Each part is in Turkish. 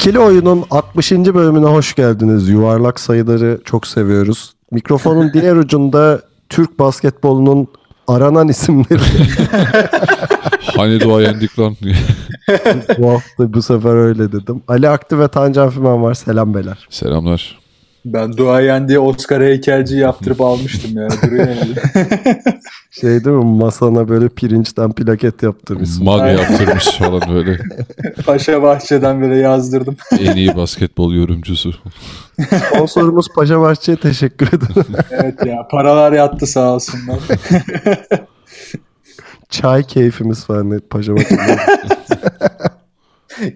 İkili oyunun 60. bölümüne hoş geldiniz. Yuvarlak sayıları çok seviyoruz. Mikrofonun diğer ucunda Türk basketbolunun aranan isimleri. Hani dua yendik lan. bu hafta bu sefer öyle dedim. Ali Akti ve Tancan Fümen var. Selam beyler. Selamlar. Ben duayen diye Oscar heykelci yaptırıp almıştım yani. Duruyor yani. Şey değil mi masana böyle pirinçten plaket yaptırmışsın. Mag Aynen. yaptırmış falan böyle. Paşa Bahçe'den böyle yazdırdım. En iyi basketbol yorumcusu. Sponsorumuz Paşa Bahçe'ye teşekkür ederim. Evet ya paralar yattı sağ olsunlar. Çay keyfimiz falan Paşa Bahçe'de.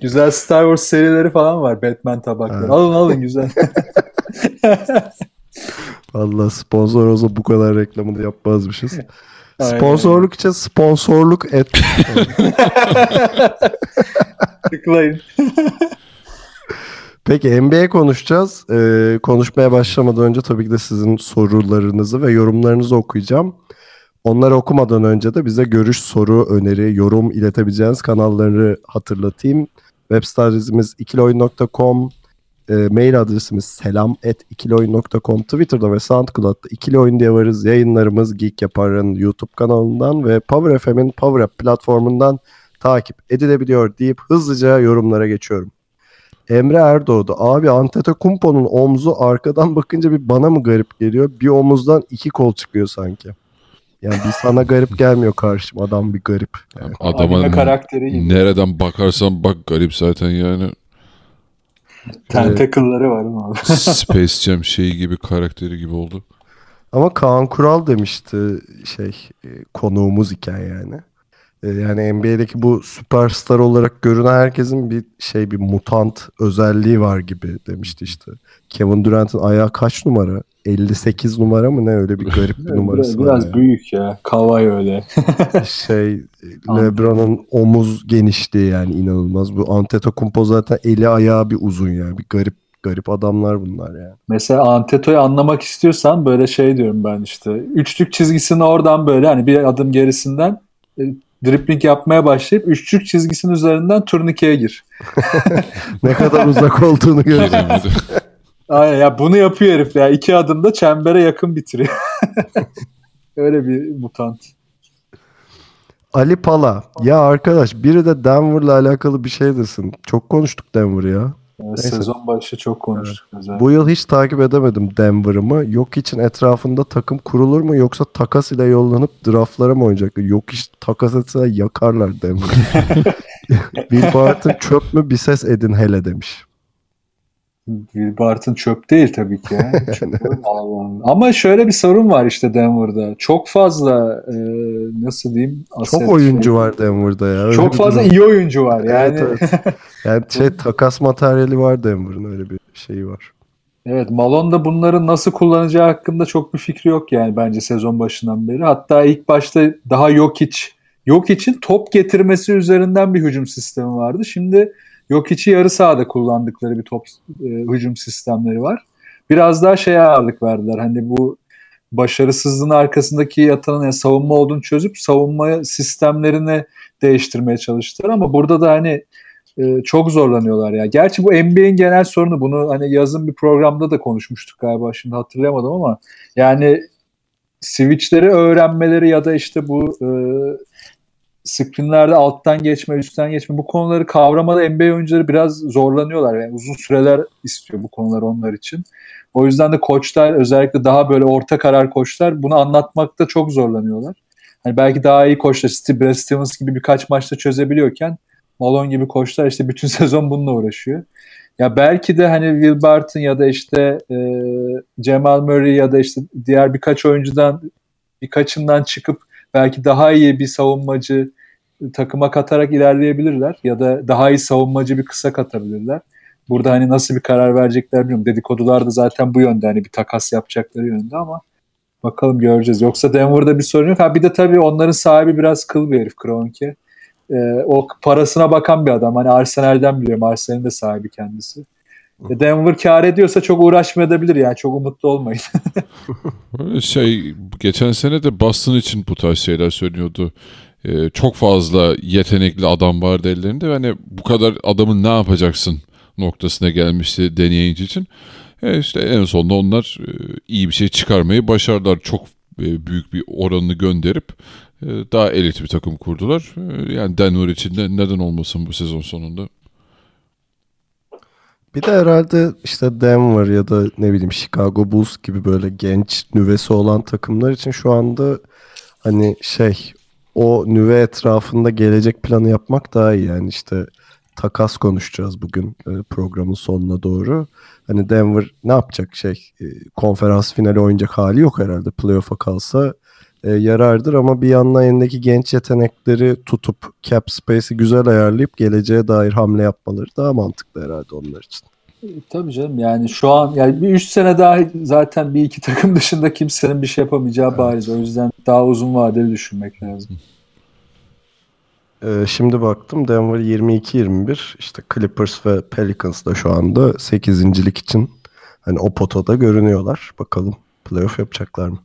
güzel Star Wars serileri falan var. Batman tabakları. Evet. Alın alın güzel. Valla sponsor olsa bu kadar reklamını yapmazmışız. Aynen. Sponsorluk için sponsorluk et. Tıklayın. Peki NBA konuşacağız. Ee, konuşmaya başlamadan önce tabii ki de sizin sorularınızı ve yorumlarınızı okuyacağım. Onları okumadan önce de bize görüş, soru, öneri, yorum iletebileceğiniz kanalları hatırlatayım. Web site adresimiz ikilioyun.com, e, mail adresimiz selam@ikilioyun.com, Twitter'da ve SoundCloud'da ikili oyun diye varız. Yayınlarımız Geek Yapar'ın YouTube kanalından ve Power FM'in Power App platformundan takip edilebiliyor deyip hızlıca yorumlara geçiyorum. Emre Erdoğdu. Abi Antetokounmpo'nun omzu arkadan bakınca bir bana mı garip geliyor? Bir omuzdan iki kol çıkıyor sanki. Yani bir sana garip gelmiyor karşım. Adam bir garip. Yani adamın karakteri gibi. nereden bakarsan bak garip zaten yani. Tentacle'ları var ama. Space Jam şeyi gibi karakteri gibi oldu. Ama Kaan Kural demişti şey e, konuğumuz iken yani. E, Yani NBA'deki bu süperstar olarak görünen herkesin bir şey bir mutant özelliği var gibi demişti işte. Kevin Durant'ın ayağı kaç numara? 58 numara mı ne öyle bir garip bir numarası biraz var. biraz yani. büyük ya. Kavay öyle. şey LeBron'un omuz genişliği yani inanılmaz. Bu Antetokounmpo zaten eli ayağı bir uzun yani. Bir garip garip adamlar bunlar yani. Mesela Anteto'yu anlamak istiyorsan böyle şey diyorum ben işte. Üçlük çizgisini oradan böyle hani bir adım gerisinden e, dribbling yapmaya başlayıp üçlük çizgisinin üzerinden turnikeye gir. Ne kadar uzak olduğunu görüyoruz. Aynen ya bunu yapıyor herif ya. İki adımda çembere yakın bitiriyor. Öyle bir mutant. Ali Pala. Ya arkadaş biri de Denver'la alakalı bir şey desin. Çok konuştuk Denver'ı ya. Neyse. sezon başı çok konuştuk. özellikle. Bu yıl hiç takip edemedim Denver'ı mı? Yok için etrafında takım kurulur mu yoksa takas ile yollanıp draftlara mı oynayacaklar? Yok hiç takas etse yakarlar Denver'ı. Will Barton çöp mü bir ses edin hele demiş. Will Barton çöp değil tabii ki. Çöp. Ama şöyle bir sorun var işte Denver'da. Çok fazla e, nasıl diyeyim? Çok oyuncu var Denver'da ya. Öyle Çok fazla durum. iyi oyuncu var. Yani Evet, evet. Yani şey takas materyali var Denver'ın öyle bir şeyi var. Evet Malone da bunları nasıl kullanacağı hakkında çok bir fikri yok yani bence sezon başından beri. Hatta ilk başta daha Jokic, Jokic'in top getirmesi üzerinden bir hücum sistemi vardı. Şimdi Jokic'i yarı sahada kullandıkları bir top e, hücum sistemleri var. Biraz daha şeye ağırlık verdiler. Hani bu başarısızlığın arkasındaki yatan yani savunma olduğunu çözüp savunma sistemlerini değiştirmeye çalıştılar ama burada da hani e, çok zorlanıyorlar ya. Gerçi bu NBA'in genel sorunu bunu hani yazın bir programda da konuşmuştuk galiba şimdi hatırlayamadım ama yani switchleri öğrenmeleri ya da işte bu e, screenlerde alttan geçme, üstten geçme bu konuları kavramada NBA oyuncuları biraz zorlanıyorlar. Yani uzun süreler istiyor bu konular onlar için. O yüzden de koçlar özellikle daha böyle orta karar koçlar bunu anlatmakta çok zorlanıyorlar. Hani belki daha iyi koçlar Steve Brad Stevens gibi birkaç maçta çözebiliyorken Malone gibi koçlar işte bütün sezon bununla uğraşıyor. Ya belki de hani Will Barton ya da işte e, Jamal Murray ya da işte diğer birkaç oyuncudan birkaçından çıkıp belki daha iyi bir savunmacı takıma katarak ilerleyebilirler ya da daha iyi savunmacı bir kısa katabilirler. Burada hani nasıl bir karar verecekler bilmiyorum. Dedikodular da zaten bu yönde hani bir takas yapacakları yönde ama bakalım göreceğiz. Yoksa Denver'da bir sorun yok. Ha bir de tabii onların sahibi biraz kıl bir herif Kroenke. Ee, o parasına bakan bir adam. Hani Arsenal'den biliyorum. Arsenal'in de sahibi kendisi. E, Denver kar ediyorsa çok uğraşmayabilir yani. Çok umutlu olmayın. Şey geçen sene de Boston için bu tarz şeyler söylüyordu. Ee, çok fazla yetenekli adam vardı ellerinde. Hani bu kadar adamın ne yapacaksın noktasına gelmişti deneyici için. E işte en sonunda onlar e, iyi bir şey çıkarmayı başardılar. Çok e, büyük bir oranını gönderip daha elit bir takım kurdular. Yani Denver için de neden olmasın bu sezon sonunda. Bir de herhalde işte Denver ya da ne bileyim Chicago Bulls gibi böyle genç nüvesi olan takımlar için şu anda hani şey o nüve etrafında gelecek planı yapmak daha iyi. Yani işte takas konuşacağız bugün e, programın sonuna doğru. Hani Denver ne yapacak şey e, konferans finali oynayacak hali yok herhalde playoff'a kalsa e, yarardır ama bir yandan elindeki genç yetenekleri tutup cap space'i güzel ayarlayıp geleceğe dair hamle yapmaları daha mantıklı herhalde onlar için. Tabii canım yani şu an yani bir 3 sene daha zaten bir iki takım dışında kimsenin bir şey yapamayacağı evet. bariz. O yüzden daha uzun vadeli düşünmek lazım. Ee, şimdi baktım Denver 22-21 işte Clippers ve Pelicans da şu anda 8.lik için hani o potada görünüyorlar. Bakalım playoff yapacaklar mı?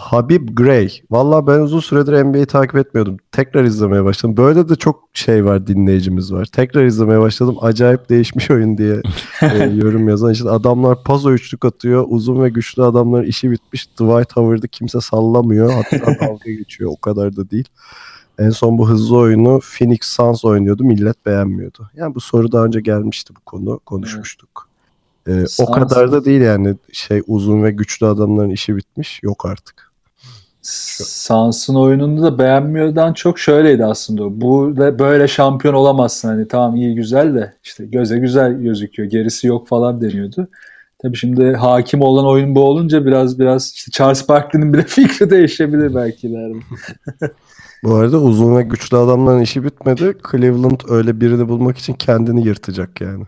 Habib Gray. Valla ben uzun süredir NBA'yi takip etmiyordum. Tekrar izlemeye başladım. Böyle de çok şey var dinleyicimiz var. Tekrar izlemeye başladım. Acayip değişmiş oyun diye e, yorum yazan. İşte adamlar pazo üçlük atıyor. Uzun ve güçlü adamların işi bitmiş. Dwight Howard'ı kimse sallamıyor. Hatta dalga geçiyor. O kadar da değil. En son bu hızlı oyunu Phoenix Suns oynuyordu. Millet beğenmiyordu. Yani bu soru daha önce gelmişti bu konu. Konuşmuştuk. Ee, o kadar da değil yani şey uzun ve güçlü adamların işi bitmiş. Yok artık. Sans'ın oyununu da beğenmiyordan çok şöyleydi aslında. Bu da böyle şampiyon olamazsın hani tamam iyi güzel de işte göze güzel gözüküyor. Gerisi yok falan deniyordu. Tabii şimdi hakim olan oyun bu olunca biraz biraz işte Charles Barkley'nin bile fikri değişebilir belki ileride. bu arada uzun ve güçlü adamların işi bitmedi. Cleveland öyle birini bulmak için kendini yırtacak yani.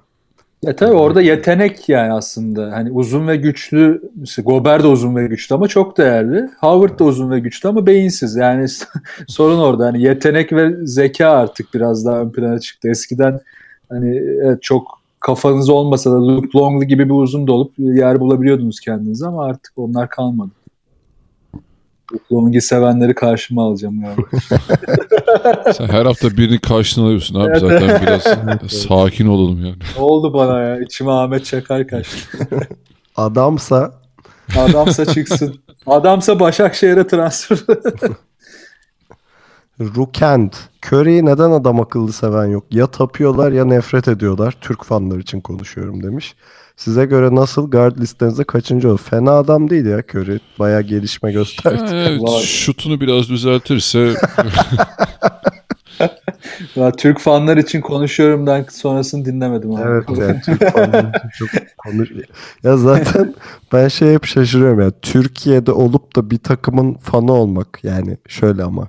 Ya tabii orada yetenek yani aslında. Hani uzun ve güçlü, işte Gober de uzun ve güçlü ama çok değerli. Howard da uzun ve güçlü ama beyinsiz. Yani sorun orada. Hani yetenek ve zeka artık biraz daha ön plana çıktı. Eskiden hani evet, çok kafanız olmasa da Luke Longley gibi bir uzun da olup yer bulabiliyordunuz kendinize ama artık onlar kalmadı. Longi sevenleri karşıma alacağım galiba. Sen her hafta birini karşına alıyorsun abi. Zaten biraz sakin olalım yani. Ne oldu bana ya? İçime Ahmet Çakar kaçtı. Adamsa Adamsa çıksın. Adamsa Başakşehir'e transfer. Rukend. Curry'i neden adam akıllı seven yok? Ya tapıyorlar ya nefret ediyorlar. Türk fanlar için konuşuyorum demiş. Size göre nasıl guard listenizde kaçıncı oldu? Fena adam değil ya Curry. Baya gelişme gösterdi. Yani evet, şutunu biraz düzeltirse... ya, Türk fanlar için konuşuyorumdan sonrasını dinlemedim. Abi. Evet yani Türk fanlar için çok konuş... Ya zaten ben şey hep şaşırıyorum ya. Türkiye'de olup da bir takımın fanı olmak yani şöyle ama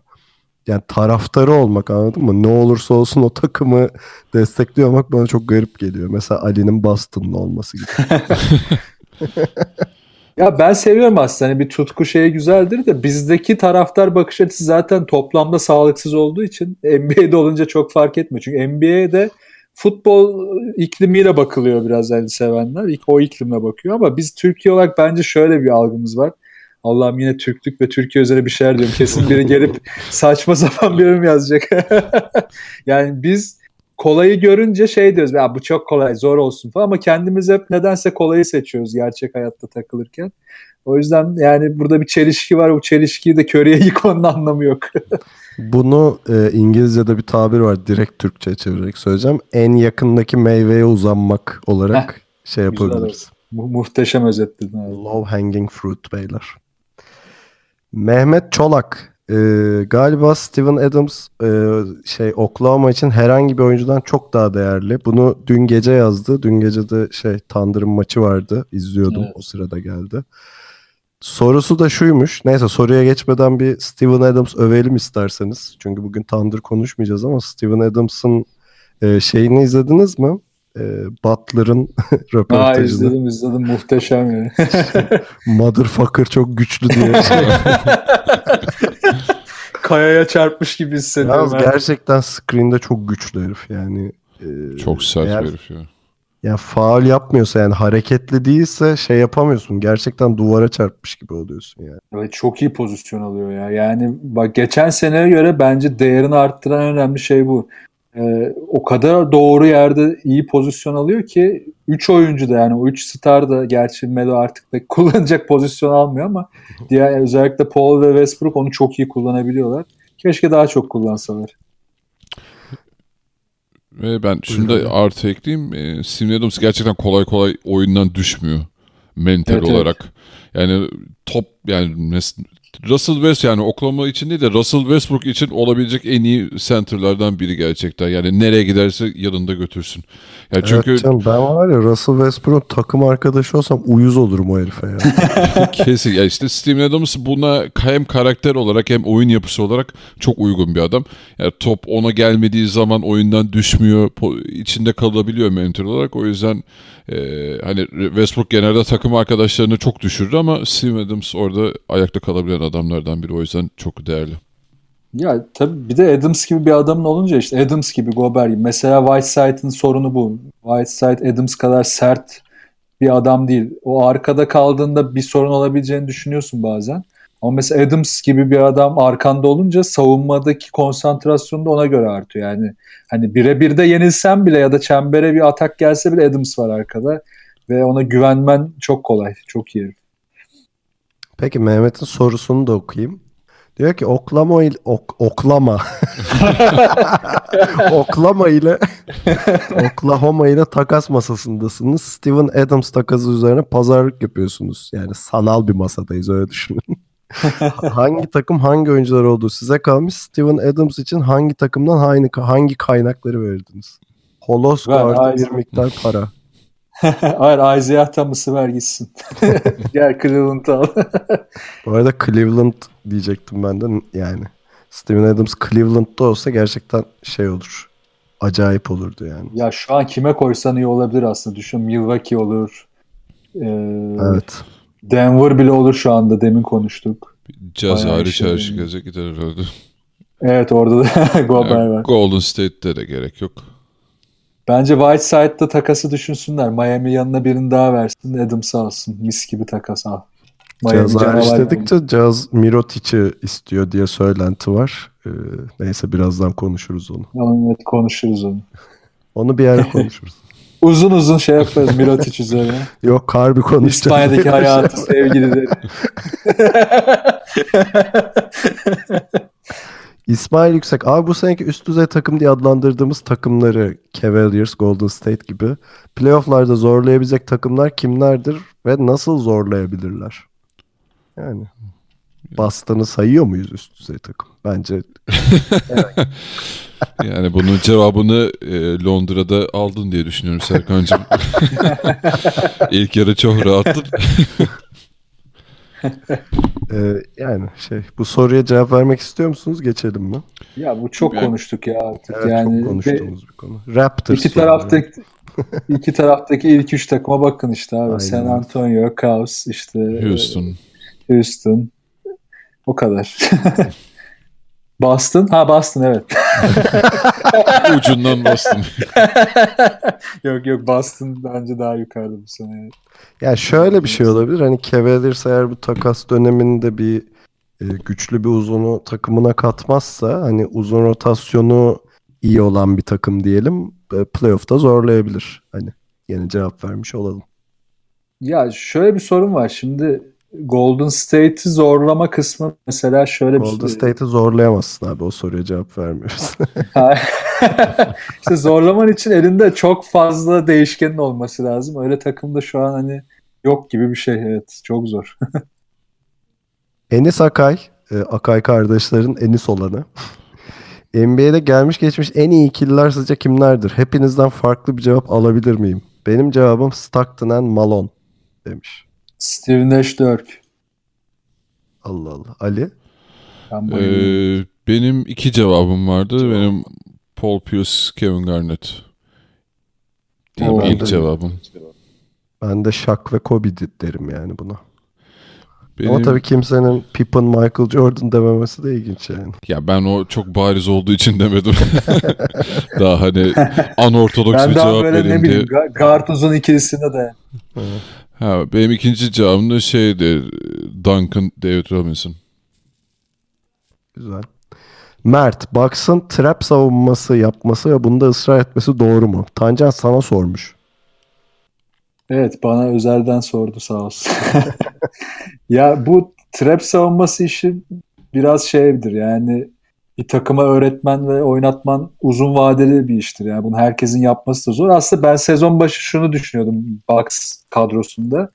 yani taraftarı olmak anladın mı? Ne olursa olsun o takımı destekliyor olmak bana çok garip geliyor. Mesela Ali'nin Boston'lı olması gibi. ya ben seviyorum aslında. Hani bir tutku şeyi güzeldir de bizdeki taraftar bakış açısı zaten toplamda sağlıksız olduğu için NBA'de olunca çok fark etmiyor. Çünkü NBA'de futbol iklimiyle bakılıyor biraz yani sevenler. O iklimle bakıyor ama biz Türkiye olarak bence şöyle bir algımız var. Allah'ım yine Türklük ve Türkiye üzerine bir şeyler diyorum. Kesin biri gelip saçma sapan bir yorum yazacak. yani biz kolayı görünce şey diyoruz. Ya bu çok kolay, zor olsun falan ama kendimiz hep nedense kolayı seçiyoruz gerçek hayatta takılırken. O yüzden yani burada bir çelişki var. O çelişkiyi de köreye yıkmanın anlamı yok. Bunu e, İngilizce'de bir tabir var. Direkt Türkçe çevirerek söyleyeceğim. En yakındaki meyveye uzanmak olarak Heh, şey yapabiliriz. Mu- muhteşem özetledin. Low hanging fruit beyler. Mehmet Çolak e, galiba Steven Adams e, şey Oklahoma için herhangi bir oyuncudan çok daha değerli. Bunu dün gece yazdı. Dün gece de şey Thunder'ın maçı vardı. İzliyordum. Evet. O sırada geldi. Sorusu da şuymuş. Neyse soruya geçmeden bir Steven Adams övelim isterseniz. Çünkü bugün Thunder konuşmayacağız ama Steven Adams'ın e, şeyini izlediniz mi? E, Butler'ın Aa, röportajını. izledim izledim muhteşem yani. Motherfucker çok güçlü diye. Kayaya çarpmış gibi hissediyorum. Yalnız gerçekten screen'de çok güçlü herif yani. E, Çok sert eğer- bir herif ya. Ya faal yapmıyorsa yani hareketli değilse şey yapamıyorsun. Gerçekten duvara çarpmış gibi oluyorsun yani. Evet, çok iyi pozisyon alıyor ya. Yani bak geçen seneye göre bence değerini arttıran önemli şey bu. Ee, o kadar doğru yerde iyi pozisyon alıyor ki 3 oyuncu da yani o 3 star da gerçi Melo artık pek kullanacak pozisyon almıyor ama diğer özellikle Paul ve Westbrook onu çok iyi kullanabiliyorlar. Keşke daha çok kullansalar. Ve ben da artı ekleyeyim. E, Steven Adams gerçekten kolay kolay oyundan düşmüyor. Mental Evet, evet. Yani top yani Russell West yani Oklahoma için değil de Russell Westbrook için olabilecek en iyi centerlardan biri gerçekten. Yani nereye giderse yanında götürsün. Yani çünkü Evet canım ben var ya Russell Westbrook takım arkadaşı olsam uyuz olurum o herife ya. Kesin. Ya işte Steven Adams buna hem karakter olarak hem oyun yapısı olarak çok uygun bir adam. Yani top ona gelmediği zaman oyundan düşmüyor. içinde kalabiliyor mental olarak. O yüzden e, hani Westbrook genelde takım arkadaşlarını çok düşürür ama Steven Adams orada ayakta kalabilen adamlardan biri. O yüzden çok değerli. Ya tabii bir de Adams gibi bir adamın olunca işte Adams gibi Gobert gibi. Mesela Whiteside'ın sorunu bu. Whiteside Adams kadar sert bir adam değil. O arkada kaldığında bir sorun olabileceğini düşünüyorsun bazen. Ama mesela Adams gibi bir adam arkanda olunca savunmadaki konsantrasyonu da ona göre artıyor. Yani hani birebir de yenilsen bile ya da çembere bir atak gelse bile Adams var arkada ve ona güvenmen çok kolay. Çok iyi. Peki Mehmet'in sorusunu da okuyayım. Diyor ki oklama ile ok, oklama. oklama ile Oklahoma ile takas masasındasınız. Steven Adams takası üzerine pazarlık yapıyorsunuz. Yani sanal bir masadayız öyle düşünün. hangi takım hangi oyuncular olduğu size kalmış. Steven Adams için hangi takımdan hangi hangi kaynakları verirdiniz? Holos vardı bir miktar para. Hayır Isaiah Thomas'ı ver gitsin. Gel Cleveland'ı al. Bu arada Cleveland diyecektim ben de yani. Steven Adams Cleveland'da olsa gerçekten şey olur. Acayip olurdu yani. Ya şu an kime koysan iyi olabilir aslında. Düşün Milwaukee olur. Ee, Evet. Denver bile olur şu anda. Demin konuştuk. Caz Bayağı hariç işe her şey geze gider herhalde. Evet orada da Gobert Yani var. Golden State'te de gerek yok. Bence Whiteside'da takası düşünsünler. Miami yanına birini daha versin. Adams'ı alsın. Mis gibi takas al. Caz hariç canavar dedikçe Caz Mirotic'i istiyor diye söylenti var. Ee, neyse birazdan konuşuruz onu. Evet konuşuruz onu. Onu bir ara konuşuruz. Uzun uzun şey yaparız Mirotic üzerine. Yok harbi konuşacağız. İspanya'daki hayatı, sevgilileri. İsmail Yüksek. Abi bu seneki üst düzey takım diye adlandırdığımız takımları Cavaliers, Golden State gibi playofflarda zorlayabilecek takımlar kimlerdir ve nasıl zorlayabilirler? Yani Boston'ı sayıyor muyuz üst düzey takım? Bence Yani bunun cevabını e, Londra'da aldın diye düşünüyorum Serkan'cığım. İlk yarı çok rahattın. e, yani şey bu soruya cevap vermek istiyor musunuz? Geçelim mi? Ya bu çok Yani- konuştuk ya artık. Evet, yani çok ve- konuştuğumuz bir konu. Raptors. İki taraftaki iki taraftaki ilk üç takıma bakın işte abi. Aynen. San Antonio, Cavs, işte Houston. Houston. O kadar. Boston. Ha Boston evet. Ucundan bastım. yok yok Boston bence daha yukarıda bu sene. evet. Ya şöyle bir şey olabilir. Hani Cavaliers eğer bu takas döneminde bir e, güçlü bir uzunu takımına katmazsa hani uzun rotasyonu iyi olan bir takım diyelim e, playoff'ta zorlayabilir. Hani yeni cevap vermiş olalım. Ya şöyle bir sorun var. Şimdi Golden State'i zorlama kısmı mesela şöyle bir Golden State'i zorlayamazsın abi o soruya cevap vermiyoruz. işte zorlaman için elinde çok fazla değişkenin olması lazım. Öyle takımda şu an hani yok gibi bir şey. Evet çok zor. Enis Akay, e, Akay kardeşlerin Enis olanı. NBA'de gelmiş geçmiş en iyi ikililer sizce kimlerdir? Hepinizden farklı bir cevap alabilir miyim? Benim cevabım Stockton and Malone demiş. Steve Nash Dirk. Allah Allah. Ali? Ben. Ee, benim iki cevabım vardı. Benim Paul Pierce, Kevin Garnett. Değil mi ilk cevabım? Ben de Shaq ve Kobe derim yani buna. Benim, Ama tabii kimsenin Pippen, Michael Jordan dememesi de ilginç yani. Ya ben o çok bariz olduğu için demedim. daha hani anortodoks Ben bir daha cevap böyle ne vereyim bileyim diye. Ga- guard uzun ikilisine de. Ha, benim ikinci cevabım da şeydi. Duncan David Robinson. Güzel. Mert, Bucks'ın trap savunması yapması ve bunda ısrar etmesi doğru mu? Tancan sana sormuş. Evet bana özelden sordu sağ olsun. ya bu trap savunması işi biraz şeydir yani bir takıma öğretmen ve oynatman uzun vadeli bir iştir. Yani bunu herkesin yapması da zor. Aslında ben sezon başı şunu düşünüyordum Bucks kadrosunda.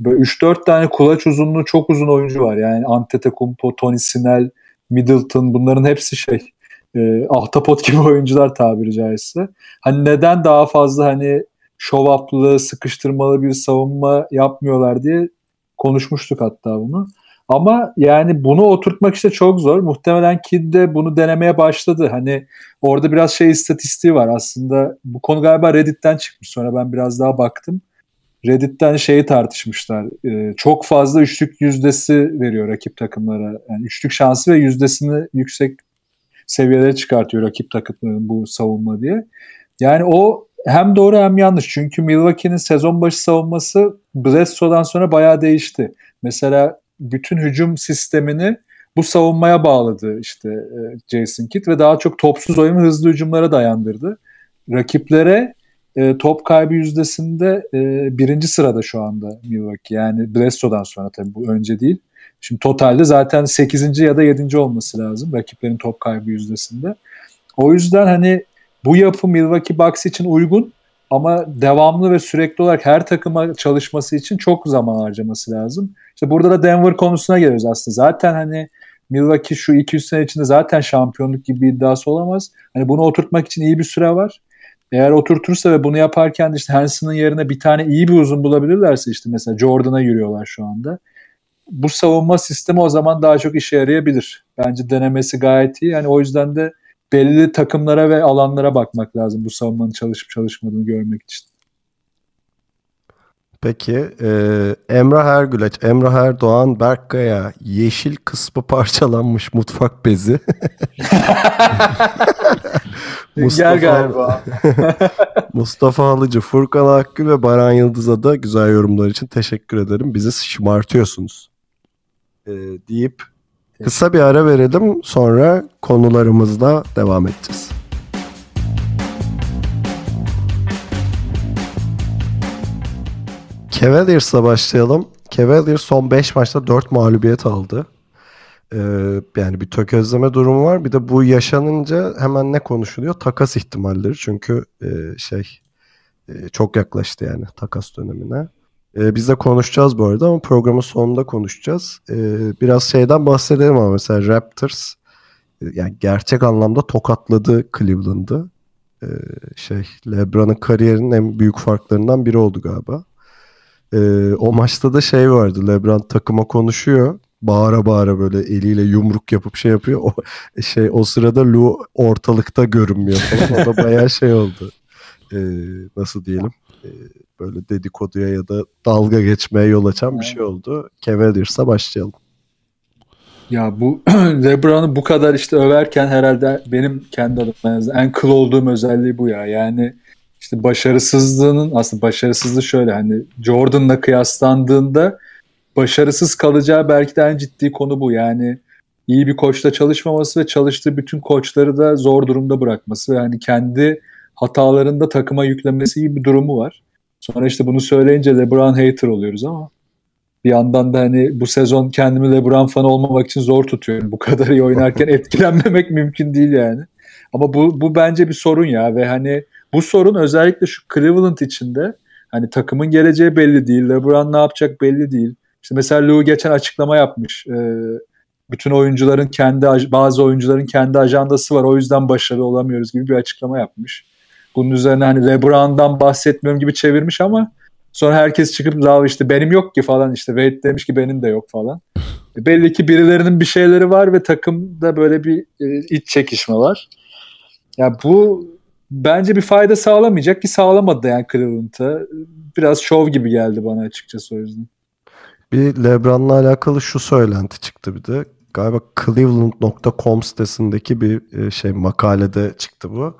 Böyle 3-4 tane kulaç uzunluğu çok uzun oyuncu var. Yani Antetokounmpo, Tony Snell, Middleton bunların hepsi şey e, ahtapot gibi oyuncular tabiri caizse. Hani neden daha fazla hani show up'lı, sıkıştırmalı bir savunma yapmıyorlar diye konuşmuştuk hatta bunu. Ama yani bunu oturtmak işte çok zor. Muhtemelen Kid de bunu denemeye başladı. Hani orada biraz şey istatistiği var aslında. Bu konu galiba Reddit'ten çıkmış. Sonra ben biraz daha baktım. Reddit'ten şeyi tartışmışlar. Ee, çok fazla üçlük yüzdesi veriyor rakip takımlara. Yani üçlük şansı ve yüzdesini yüksek seviyelere çıkartıyor rakip takımların bu savunma diye. Yani o hem doğru hem yanlış. Çünkü Milwaukee'nin sezon başı savunması Bledsoe'dan sonra bayağı değişti. Mesela bütün hücum sistemini bu savunmaya bağladı işte e, Jason Kidd ve daha çok topsuz oyunu hızlı hücumlara dayandırdı. Rakiplere e, top kaybı yüzdesinde e, birinci sırada şu anda Milwaukee. Yani Bledsoe'dan sonra tabii bu önce değil. Şimdi totalde zaten 8. ya da 7. olması lazım rakiplerin top kaybı yüzdesinde. O yüzden hani bu yapı Milwaukee Bucks için uygun ama devamlı ve sürekli olarak her takıma çalışması için çok zaman harcaması lazım. İşte burada da Denver konusuna geliyoruz aslında. Zaten hani Milwaukee şu 200 sene içinde zaten şampiyonluk gibi bir iddiası olamaz. Hani bunu oturtmak için iyi bir süre var. Eğer oturtursa ve bunu yaparken işte Hanson'ın yerine bir tane iyi bir uzun bulabilirlerse işte mesela Jordan'a yürüyorlar şu anda. Bu savunma sistemi o zaman daha çok işe yarayabilir. Bence denemesi gayet iyi. Yani o yüzden de belli takımlara ve alanlara bakmak lazım bu savunmanın çalışıp çalışmadığını görmek için. Peki e, Emrah Ergüleç, Emrah Erdoğan, Berkkaya yeşil kısmı parçalanmış mutfak bezi. Gel galiba. Mustafa Halıcı, Furkan Akgül ve Baran Yıldız'a da güzel yorumlar için teşekkür ederim. Bizi şımartıyorsunuz. E, deyip kısa bir ara verelim sonra konularımızla devam edeceğiz. Cavaliers'la başlayalım. Cavaliers son 5 maçta 4 mağlubiyet aldı. Ee, yani bir tökezleme durumu var. Bir de bu yaşanınca hemen ne konuşuluyor? Takas ihtimalleri. Çünkü e, şey e, çok yaklaştı yani takas dönemine. E, biz de konuşacağız bu arada ama programın sonunda konuşacağız. E, biraz şeyden bahsedelim ama mesela Raptors e, yani gerçek anlamda tokatladı Cleveland'ı. E, şey LeBron'un kariyerinin en büyük farklarından biri oldu galiba. Ee, o maçta da şey vardı. LeBron takıma konuşuyor. Bağıra bağıra böyle eliyle yumruk yapıp şey yapıyor. O şey o sırada Lou ortalıkta görünmüyor falan. O da bayağı şey oldu. Ee, nasıl diyelim? Ee, böyle dedikoduya ya da dalga geçmeye yol açan bir şey oldu. Cavaliers'a başlayalım. Ya bu LeBron'u bu kadar işte överken herhalde benim kendi adıma en kıl olduğum özelliği bu ya. Yani işte başarısızlığının aslında başarısızlığı şöyle hani Jordan'la kıyaslandığında başarısız kalacağı belki de en ciddi konu bu. Yani iyi bir koçla çalışmaması ve çalıştığı bütün koçları da zor durumda bırakması ve hani kendi hatalarında takıma yüklemesi gibi bir durumu var. Sonra işte bunu söyleyince LeBron hater oluyoruz ama bir yandan da hani bu sezon kendimi LeBron fanı olmamak için zor tutuyorum. Bu kadar iyi oynarken etkilenmemek mümkün değil yani. Ama bu, bu bence bir sorun ya ve hani bu sorun özellikle şu Cleveland içinde hani takımın geleceği belli değil. LeBron ne yapacak belli değil. İşte mesela Lou geçen açıklama yapmış. Ee, bütün oyuncuların kendi bazı oyuncuların kendi ajandası var. O yüzden başarılı olamıyoruz gibi bir açıklama yapmış. Bunun üzerine hani LeBron'dan bahsetmiyorum gibi çevirmiş ama sonra herkes çıkıp daha işte benim yok ki falan işte Wade demiş ki benim de yok falan. E belli ki birilerinin bir şeyleri var ve takımda böyle bir e, iç çekişme var. Ya bu bence bir fayda sağlamayacak ki sağlamadı yani Cleveland'a. Biraz şov gibi geldi bana açıkçası o yüzden. Bir LeBron'la alakalı şu söylenti çıktı bir de. Galiba cleveland.com sitesindeki bir e, şey makalede çıktı bu.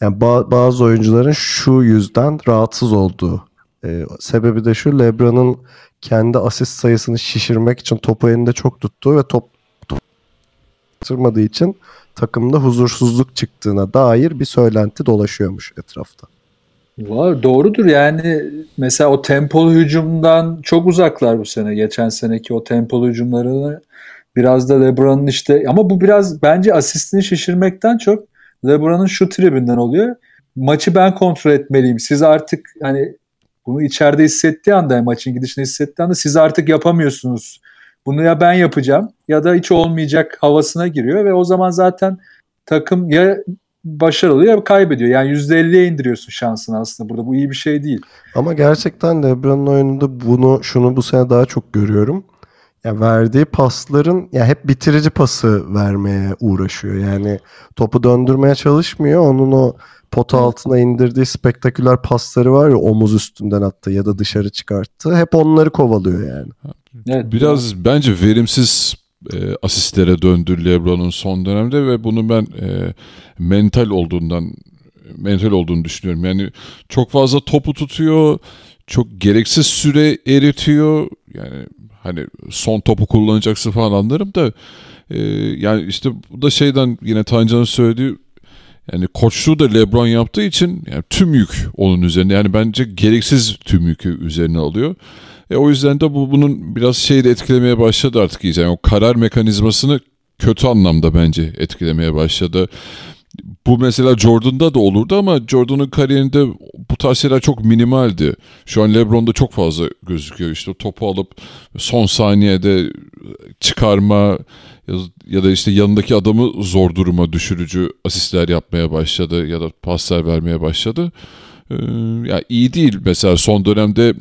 Yani ba- bazı oyuncuların şu yüzden rahatsız olduğu. E, sebebi de şu LeBron'un kendi asist sayısını şişirmek için topu elinde çok tuttuğu ve top, tutmadığı için takımda huzursuzluk çıktığına dair bir söylenti dolaşıyormuş etrafta. Var, doğrudur yani mesela o tempolu hücumdan çok uzaklar bu sene. Geçen seneki o tempolu hücumlarını biraz da LeBron'un işte ama bu biraz bence asistini şişirmekten çok LeBron'un şu tribinden oluyor. Maçı ben kontrol etmeliyim. Siz artık hani bunu içeride hissettiği anda maçın gidişini hissettiği anda siz artık yapamıyorsunuz. Bunu ya ben yapacağım ya da hiç olmayacak havasına giriyor ve o zaman zaten takım ya başarılı ya kaybediyor. Yani %50'ye indiriyorsun şansını aslında burada. Bu iyi bir şey değil. Ama gerçekten LeBron'un oyununda bunu şunu bu sene daha çok görüyorum. Ya verdiği pasların ya hep bitirici pası vermeye uğraşıyor. Yani topu döndürmeye çalışmıyor. Onun o pota altına indirdiği spektaküler pasları var ya omuz üstünden attı ya da dışarı çıkarttı. Hep onları kovalıyor yani. Evet. Biraz bence verimsiz e, asistlere döndü LeBron'un son dönemde ve bunu ben e, mental olduğundan mental olduğunu düşünüyorum. Yani çok fazla topu tutuyor, çok gereksiz süre eritiyor. Yani hani son topu kullanacaksın falan anlarım da e, yani işte bu da şeyden yine Tancan'ın söylediği yani koçluğu da LeBron yaptığı için yani tüm yük onun üzerine. Yani bence gereksiz tüm yükü üzerine alıyor. E, o yüzden de bu bunun biraz şeyi de etkilemeye başladı artık iyice. Yani o karar mekanizmasını kötü anlamda bence etkilemeye başladı. Bu mesela Jordan'da da olurdu ama Jordan'ın kariyerinde bu tarz şeyler çok minimaldi. Şu an LeBron'da çok fazla gözüküyor. İşte topu alıp son saniyede çıkarma ya da işte yanındaki adamı zor duruma düşürücü asistler yapmaya başladı ya da paslar vermeye başladı. Ee, ya iyi değil. Mesela son dönemde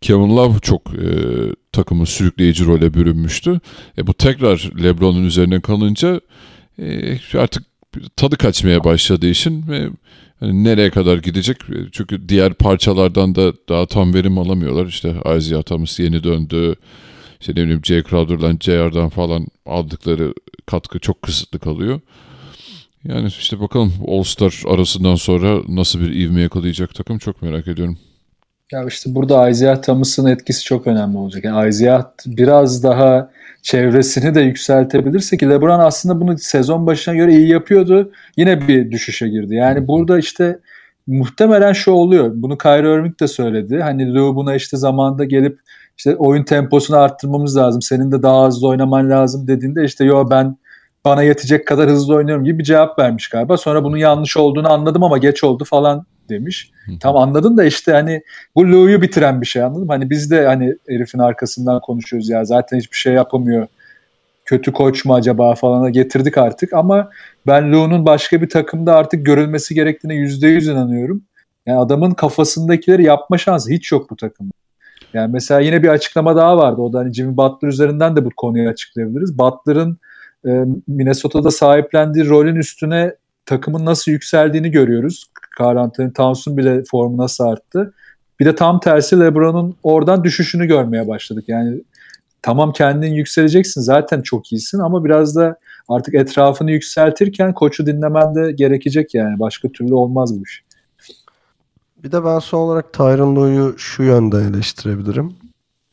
Kevin Love çok e, takımın sürükleyici role bürünmüştü. E, bu tekrar LeBron'un üzerine kalınca e, artık tadı kaçmaya başladığı için ve yani nereye kadar gidecek? Çünkü diğer parçalardan da daha tam verim alamıyorlar. İşte Isaiah Thomas yeni döndü. İşte ne bileyim Jay Crowder'dan, JR'dan falan aldıkları katkı çok kısıtlı kalıyor. Yani işte bakalım All-Star arasından sonra nasıl bir ivme yakalayacak takım çok merak ediyorum. Ya işte burada Isaiah Thomas'ın etkisi çok önemli olacak. Yani Isaiah biraz daha çevresini de yükseltebilirse ki LeBron aslında bunu sezon başına göre iyi yapıyordu. Yine bir düşüşe girdi. Yani burada işte muhtemelen şu oluyor. Bunu Kyrie Irving de söyledi. Hani Lou buna işte zamanda gelip işte oyun temposunu arttırmamız lazım. Senin de daha hızlı oynaman lazım dediğinde işte yo ben bana yetecek kadar hızlı oynuyorum gibi bir cevap vermiş galiba. Sonra bunun yanlış olduğunu anladım ama geç oldu falan demiş. Tam anladın da işte hani bu Lou'yu bitiren bir şey anladım. Hani biz de hani herifin arkasından konuşuyoruz ya zaten hiçbir şey yapamıyor. Kötü koç mu acaba falana getirdik artık ama ben Lou'nun başka bir takımda artık görülmesi gerektiğine yüzde yüz inanıyorum. Yani adamın kafasındakileri yapma şansı hiç yok bu takımda. Yani mesela yine bir açıklama daha vardı. O da hani Jimmy Butler üzerinden de bu konuyu açıklayabiliriz. Butler'ın e, Minnesota'da sahiplendiği rolün üstüne takımın nasıl yükseldiğini görüyoruz. Carl Anthony Towns'un bile formu nasıl arttı. Bir de tam tersi LeBron'un oradan düşüşünü görmeye başladık. Yani tamam kendin yükseleceksin zaten çok iyisin ama biraz da artık etrafını yükseltirken koçu dinlemen de gerekecek yani. Başka türlü olmaz bu iş. Bir de ben son olarak Tyron Lue'yu şu yönden eleştirebilirim.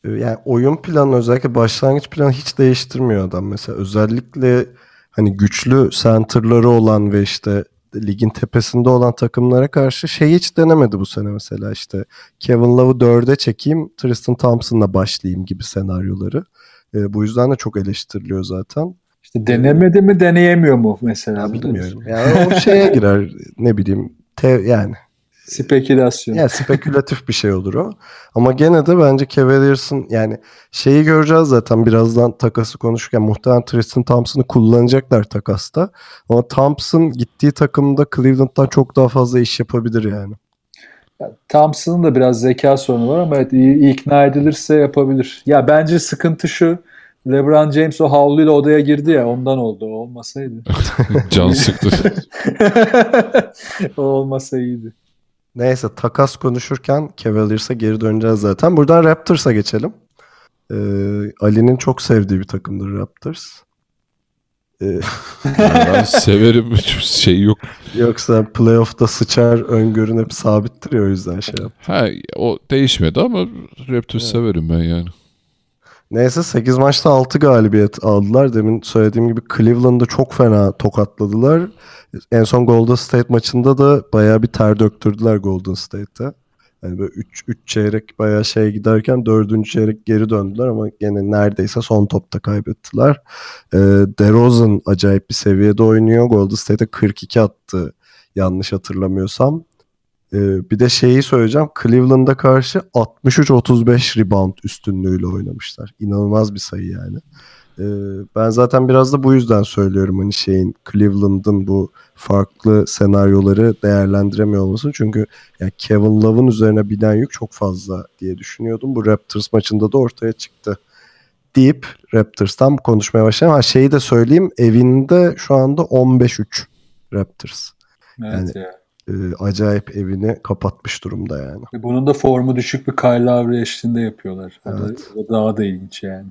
Yani oyun planı özellikle başlangıç planı hiç değiştirmiyor adam. Mesela özellikle hani güçlü center'ları olan ve işte ligin tepesinde olan takımlara karşı şey hiç denemedi bu sene mesela işte Kevin Love'ı dörde çekeyim Tristan Thompson'la başlayayım gibi senaryoları. E, bu yüzden de çok eleştiriliyor zaten. İşte denemedi mi deneyemiyor mu mesela? Ya bilmiyorum. Yani o şeye girer ne bileyim te, yani Spekülasyon. Yani spekülatif bir şey olur o. Ama gene de bence Cavaliers'ın yani şeyi göreceğiz zaten birazdan takası konuşurken muhtemelen Tristan Thompson'ı kullanacaklar takasta. Ama Thompson gittiği takımda Cleveland'dan çok daha fazla iş yapabilir yani. Thompson'ın da biraz zeka sorunu var ama evet iyi ikna edilirse yapabilir. Ya bence sıkıntı şu LeBron James o havluyla odaya girdi ya ondan oldu. O olmasaydı. Can sıktı. o olmasa iyiydi. Neyse takas konuşurken Cavaliers'a geri döneceğiz zaten. Buradan Raptors'a geçelim. Ee, Ali'nin çok sevdiği bir takımdır Raptors. Ee, ben severim. Hiçbir şey yok. yoksa playoff'ta sıçar öngörün hep sabittir ya o yüzden şey yap. Ha, o değişmedi ama Raptors severim ben yani. Neyse 8 maçta 6 galibiyet aldılar. Demin söylediğim gibi Cleveland'ı çok fena tokatladılar. En son Golden State maçında da bayağı bir ter döktürdüler Golden State'te. Yani böyle 3 3 çeyrek bayağı şey giderken 4. çeyrek geri döndüler ama gene neredeyse son topta kaybettiler. Ee, DeRozan acayip bir seviyede oynuyor. Golden State'e 42 attı yanlış hatırlamıyorsam. Ee, bir de şeyi söyleyeceğim. Cleveland'a karşı 63-35 rebound üstünlüğüyle oynamışlar. İnanılmaz bir sayı yani. Ee, ben zaten biraz da bu yüzden söylüyorum hani şeyin Cleveland'ın bu farklı senaryoları değerlendiremiyor olmasını. Çünkü yani Kevin Love'ın üzerine binen yük çok fazla diye düşünüyordum. Bu Raptors maçında da ortaya çıktı. Deyip Raptors'tan konuşmaya başlayalım. Ha şeyi de söyleyeyim. Evinde şu anda 15-3 Raptors. Evet Yani- ya. Ee, acayip evini kapatmış durumda yani. Ve Bunun da formu düşük bir Kyle Lowry eşliğinde yapıyorlar. O, Evet. da, o daha da ilginç yani.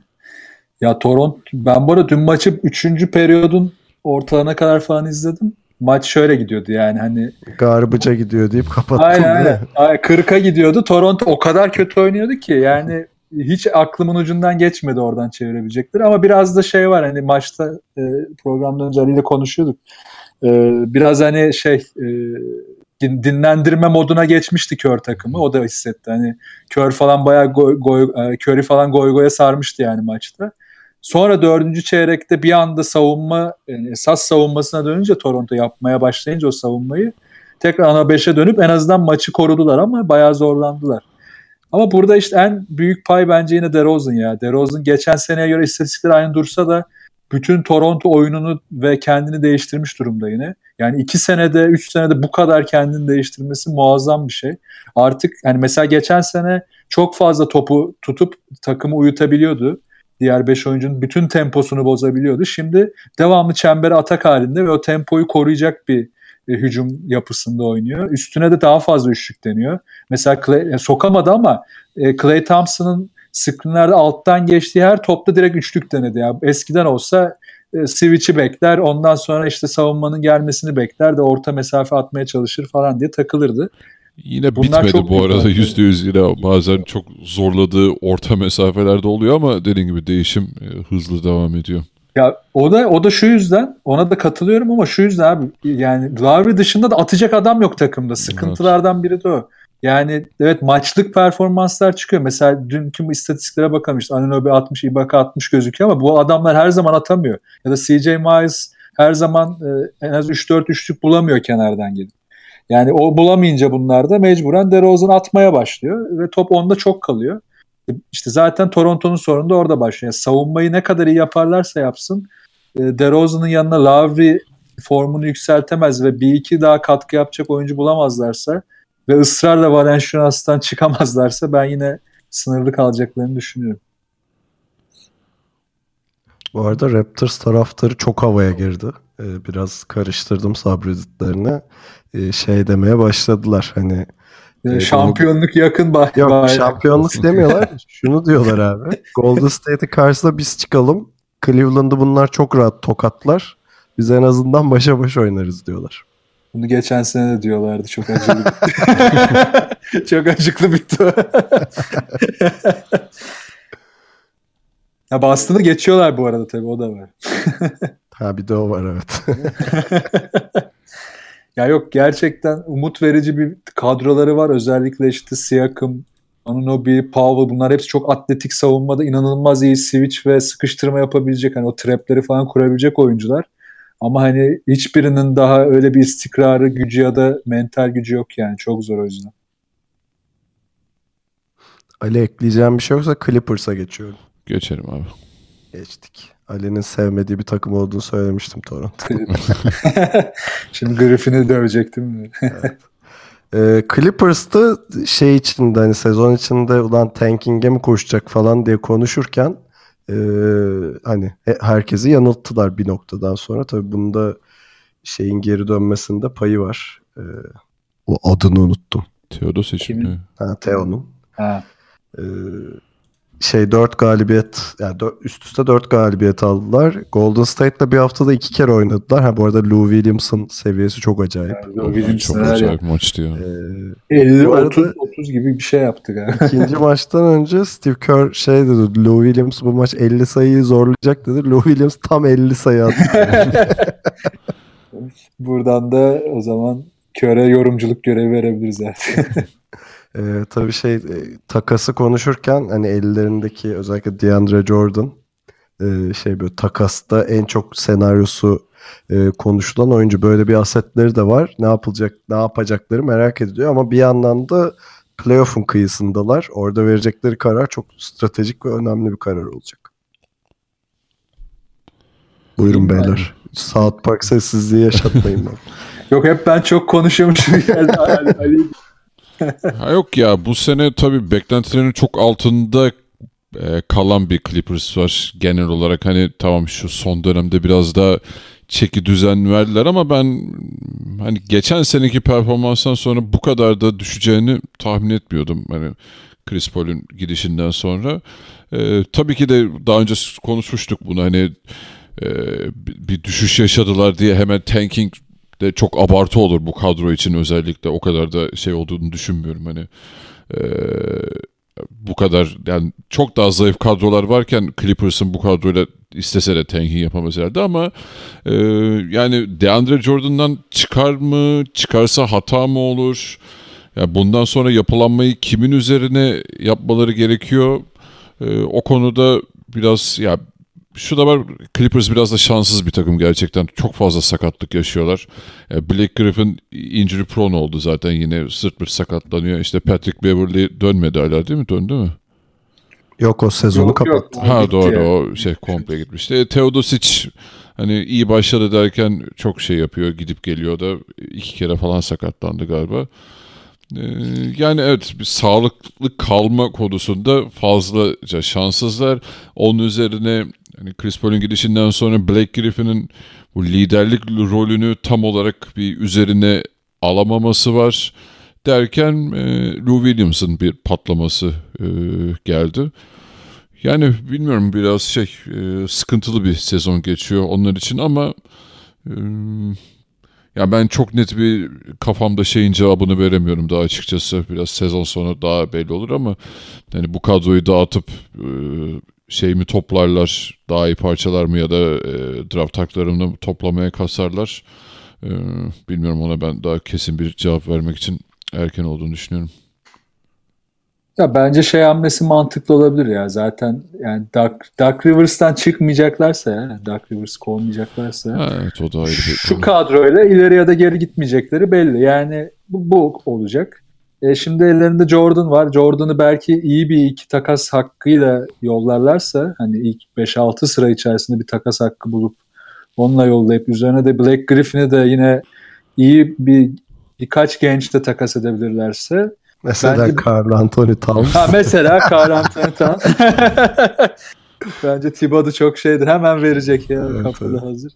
Ya Toronto ben bu arada dün maçı 3. periyodun ortalarına kadar falan izledim. Maç şöyle gidiyordu yani hani Garbaca gidiyor deyip kapattım. aynen aynen. Aynen, 40'a gidiyordu. Toronto o kadar kötü oynuyordu ki yani hiç aklımın ucundan geçmedi oradan çevirebilecekler ama biraz da şey var hani maçta e, programdan önce Ali ile konuşuyorduk. E, biraz hani şey e, din- dinlendirme moduna geçmişti kör takımı. O da hissetti. Hani kör falan bayağı goy, goy, e, körü falan goy goya sarmıştı yani maçta. Sonra dördüncü çeyrekte bir anda savunma yani esas savunmasına dönünce Toronto yapmaya başlayınca o savunmayı tekrar ana 5'e dönüp en azından maçı korudular ama bayağı zorlandılar. Ama burada işte en büyük pay bence yine DeRozan ya. DeRozan geçen seneye göre istatistikler aynı dursa da bütün Toronto oyununu ve kendini değiştirmiş durumda yine. Yani iki senede, üç senede bu kadar kendini değiştirmesi muazzam bir şey. Artık hani mesela geçen sene çok fazla topu tutup takımı uyutabiliyordu. Diğer 5 oyuncunun bütün temposunu bozabiliyordu. Şimdi devamlı çembere atak halinde ve o tempoyu koruyacak bir e, hücum yapısında oynuyor. Üstüne de daha fazla üçlük deniyor. Mesela Clay, e, sokamadı ama e, Clay Thompson'ın screenlerde alttan geçtiği her topta direkt üçlük denedi. Yani eskiden olsa e, switch'i bekler ondan sonra işte savunmanın gelmesini bekler de orta mesafe atmaya çalışır falan diye takılırdı. Yine Bunlar bitmedi bu arada yüzde yüz yine bazen çok zorladığı orta mesafelerde oluyor ama dediğin gibi değişim e, hızlı devam ediyor. Ya o da o da şu yüzden ona da katılıyorum ama şu yüzden abi yani Lowry dışında da atacak adam yok takımda. Sıkıntılardan biri de o. Yani evet maçlık performanslar çıkıyor. Mesela dünkü istatistiklere bakalım işte Anunoby 60, Ibaka 60 gözüküyor ama bu adamlar her zaman atamıyor. Ya da CJ Miles her zaman e, en az 3-4 üçlük bulamıyor kenardan gelip. Yani o bulamayınca bunlar da mecburen DeRozan atmaya başlıyor ve top onda çok kalıyor. E, İşte zaten Toronto'nun sorunu da orada başlıyor. Yani savunmayı ne kadar iyi yaparlarsa yapsın e, DeRozan'ın yanına Lowry formunu yükseltemez ve bir iki daha katkı yapacak oyuncu bulamazlarsa ve ısrarla Valenciunas'tan çıkamazlarsa ben yine sınırlı kalacaklarını düşünüyorum. Bu arada Raptors taraftarı çok havaya girdi. Ee, biraz karıştırdım subredditlerini. Ee, şey demeye başladılar hani E, Evet, şampiyonluk yakın bay yok bayrak. şampiyonluk demiyorlar. Şunu diyorlar abi. Golden State'e karşısında biz çıkalım. Cleveland'ı bunlar çok rahat tokatlar. Biz en azından başa baş oynarız diyorlar. Bunu geçen sene de diyorlardı. Çok acılı. çok acıklı bitti ya Boston'ı geçiyorlar bu arada tabii o da var. Ha bir de o var evet. Ya yok gerçekten umut verici bir kadroları var. Özellikle işte Siakam, Anunoby, Powell bunlar hepsi çok atletik savunmada inanılmaz iyi switch ve sıkıştırma yapabilecek hani o trapleri falan kurabilecek oyuncular. Ama hani hiçbirinin daha öyle bir istikrarı, gücü ya da mental gücü yok yani. Çok zor o yüzden. Ali ekleyeceğim bir şey yoksa Clippers'a geçiyorum. Geçelim abi. Geçtik. Ali'nin sevmediği bir takım olduğunu söylemiştim Toronto. Şimdi Griffin'i dövecektim. Ee, Clippers'ta şey içinde hani sezon içinde ulan tanking'e mi koşacak falan diye konuşurken Ee, hani herkesi yanılttılar bir noktadan sonra. Tabii bunda şeyin geri dönmesinde payı var. Ee, o adını unuttum. Teodosic mi? Ha, Teo'nun. Ha. Ee, şey 4 galibiyet yani dört, üst üste 4 galibiyet aldılar. Golden State'la bir haftada iki kere oynadılar. Ha bu arada Lou Williams'ın seviyesi çok acayip. Yani Lou Williams çok acayip yaptı? maçtı ya. Ee, 50 Bu arada- 30 30 gibi bir şey yaptı galiba. ikinci maçtan önce Steve Kerr şey dedi. Lou Williams bu maç 50 sayıyı zorlayacak dedi. Lou Williams tam 50 sayı attı. Buradan da o zaman köre yorumculuk görevi verebiliriz artık. Ee, tabii şey e, takası konuşurken hani ellerindeki özellikle DeAndre Jordan e, şey böyle takasta en çok senaryosu e, konuşulan oyuncu böyle bir asetleri de var. Ne yapılacak, ne yapacakları merak ediliyor ama bir yandan da playoff'un kıyısındalar. Orada verecekleri karar çok stratejik ve önemli bir karar olacak. Buyurun Bilmiyorum. beyler. South Park sessizliği yaşatmayın. Yok hep ben çok konuşuyormuşum geldi. Ha yok ya bu sene tabii beklentilerin çok altında e, kalan bir Clippers var genel olarak. Hani tamam şu son dönemde biraz daha çeki düzen verdiler ama ben hani geçen seneki performanstan sonra bu kadar da düşeceğini tahmin etmiyordum. Hani Chris Paul'un gidişinden sonra. E, tabii ki de daha önce konuşmuştuk bunu hani e, bir düşüş yaşadılar diye hemen tanking de çok abartı olur bu kadro için özellikle. O kadar da şey olduğunu düşünmüyorum. Hani e, bu kadar yani çok daha zayıf kadrolar varken Clippers'ın bu kadroyla istese de tanking yapamaz herhalde ama e, yani DeAndre Jordan'dan çıkar mı çıkarsa hata mı olur? Yani bundan sonra yapılanmayı kimin üzerine yapmaları gerekiyor? E, o konuda biraz ya şu da var Clippers biraz da şanssız bir takım gerçekten. Çok fazla sakatlık yaşıyorlar. E, Blake Griffin injury prone oldu zaten yine sırt bir sakatlanıyor. İşte Patrick Beverly dönmedi hala değil mi? Döndü mü? Yok o sezonu Yok, yok. kapattı. Ha bitti doğru o şey komple gitmişti. E, Teodosic hani iyi başladı derken çok şey yapıyor gidip geliyor da iki kere falan sakatlandı galiba. E, yani evet bir sağlıklı kalma konusunda fazlaca şanssızlar. Onun üzerine hani Chris Paul'un gidişinden sonra Blake Griffin'in bu liderlik rolünü tam olarak bir üzerine alamaması var derken e, Lou Williams'ın bir patlaması e, geldi. Yani bilmiyorum biraz şey e, sıkıntılı bir sezon geçiyor onlar için ama e, ya ben çok net bir kafamda şeyin cevabını veremiyorum daha açıkçası. Biraz sezon sonu daha belli olur ama yani bu kadroyu dağıtıp e, şey mi toplarlar, daha iyi parçalar mı ya da e, draft taklarını toplamaya kasarlar. E, bilmiyorum ona ben daha kesin bir cevap vermek için erken olduğunu düşünüyorum. Ya bence şey hamlesi mantıklı olabilir ya. Zaten yani Dark, Dark Rivers'tan çıkmayacaklarsa yani Dark Rivers kovmayacaklarsa evet o da ayrı bir şu konu. kadroyla ileri ya da geri gitmeyecekleri belli. Yani bu, bu olacak. E şimdi ellerinde Jordan var. Jordan'ı belki iyi bir iki takas hakkıyla yollarlarsa hani ilk 5-6 sıra içerisinde bir takas hakkı bulup onunla yollayıp üzerine de Blake Griffin'i de yine iyi bir birkaç genç de takas edebilirlerse Mesela Bence- Carl Anthony Towns. Ha mesela Carl Anthony Towns. Bence Thibodeau çok şeydir. Hemen verecek ya. Evet, kapıda evet. hazır.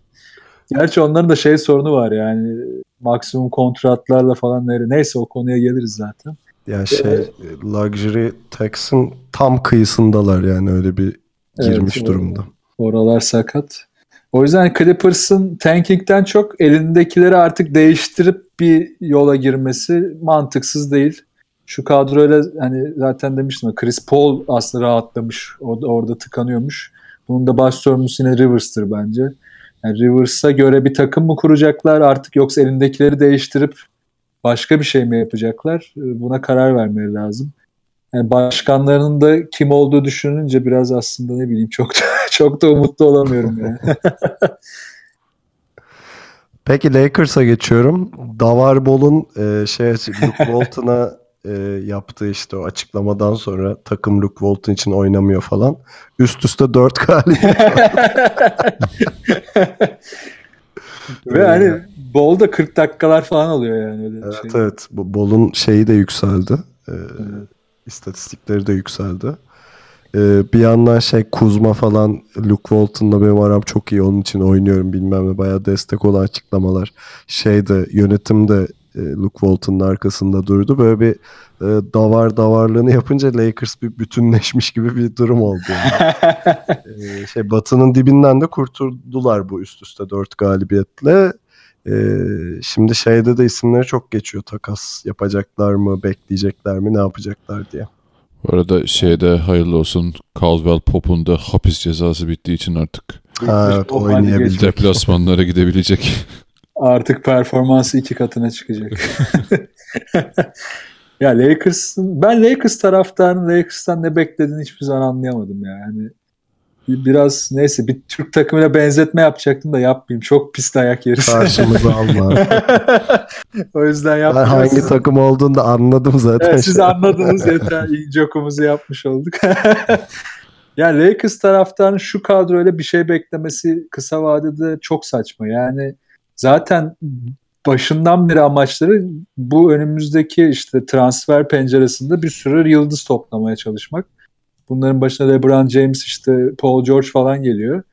Gerçi onların da şey sorunu var yani. Maksimum kontratlarla falan neyse o konuya geliriz zaten. Ya şey luxury tax'in tam kıyısındalar yani öyle bir girmiş Evet, durumda. Oralar sakat. O yüzden Clippers'ın tanking'den çok elindekileri artık değiştirip bir yola girmesi mantıksız değil. Şu kadroyla hani zaten demiştim Chris Paul aslında rahatlamış. Orada, orada tıkanıyormuş. Bunun da baş sorumlusu yine Rivers'tır bence. Yani Rivers'a göre bir takım mı kuracaklar artık yoksa elindekileri değiştirip başka bir şey mi yapacaklar? Ee, Buna karar vermeleri lazım. Yani başkanlarının da kim olduğu düşününce biraz aslında ne bileyim çok da, çok da umutlu olamıyorum yani. Peki Lakers'a geçiyorum. Davar Bol'un e, şey Luke Walton'a e, yaptığı işte o açıklamadan sonra takım Luke Walton için oynamıyor falan. Üst üste 4 galibiyet. Ve hani bol da 40 dakikalar falan alıyor yani öyle evet şey. evet. Bu Bol'un şeyi de yükseldi. E, İstatistikleri de yükseldi. Ee, bir yandan şey Kuzma falan Luke Walton'la benim aram çok iyi onun için oynuyorum bilmem ne bayağı destek olan açıklamalar. Şeyde yönetimde e, Luke Walton'ın arkasında durdu. Böyle bir e, davar davarlığını yapınca Lakers bir bütünleşmiş gibi bir durum oldu. Yani. Ee, şey Batı'nın dibinden de kurtuldular bu üst üste dört galibiyetle. Ee, şimdi şeyde de isimleri çok geçiyor. Takas yapacaklar mı, bekleyecekler mi, ne yapacaklar diye. Bu arada şeyde hayırlı olsun Caldwell Pop'un da hapis cezası bittiği için artık Ha, evet, oynayabilecek. deplasmanlara gidebilecek. Artık performansı iki katına çıkacak. ya Lakers'ın ben Lakers taraftarının Lakers'tan ne beklediğini hiçbir zaman anlayamadım ya. Yani bir- biraz neyse bir Türk takımına benzetme yapacaktım da yapmayayım. Çok pis dayak yeriz. Karşımıza alma. o yüzden Ben yapmayacağım. hangi takım olduğunu da anladım zaten. Evet, siz anladınız yeter. İnce okumuzu yapmış olduk. yani Lakers taraftarının şu kadroyla bir şey beklemesi kısa vadede çok saçma. Yani zaten başından beri amaçları bu önümüzdeki işte transfer penceresinde bir sürü yıldız toplamaya çalışmak. Bunların başına LeBron James işte Paul George falan geliyor.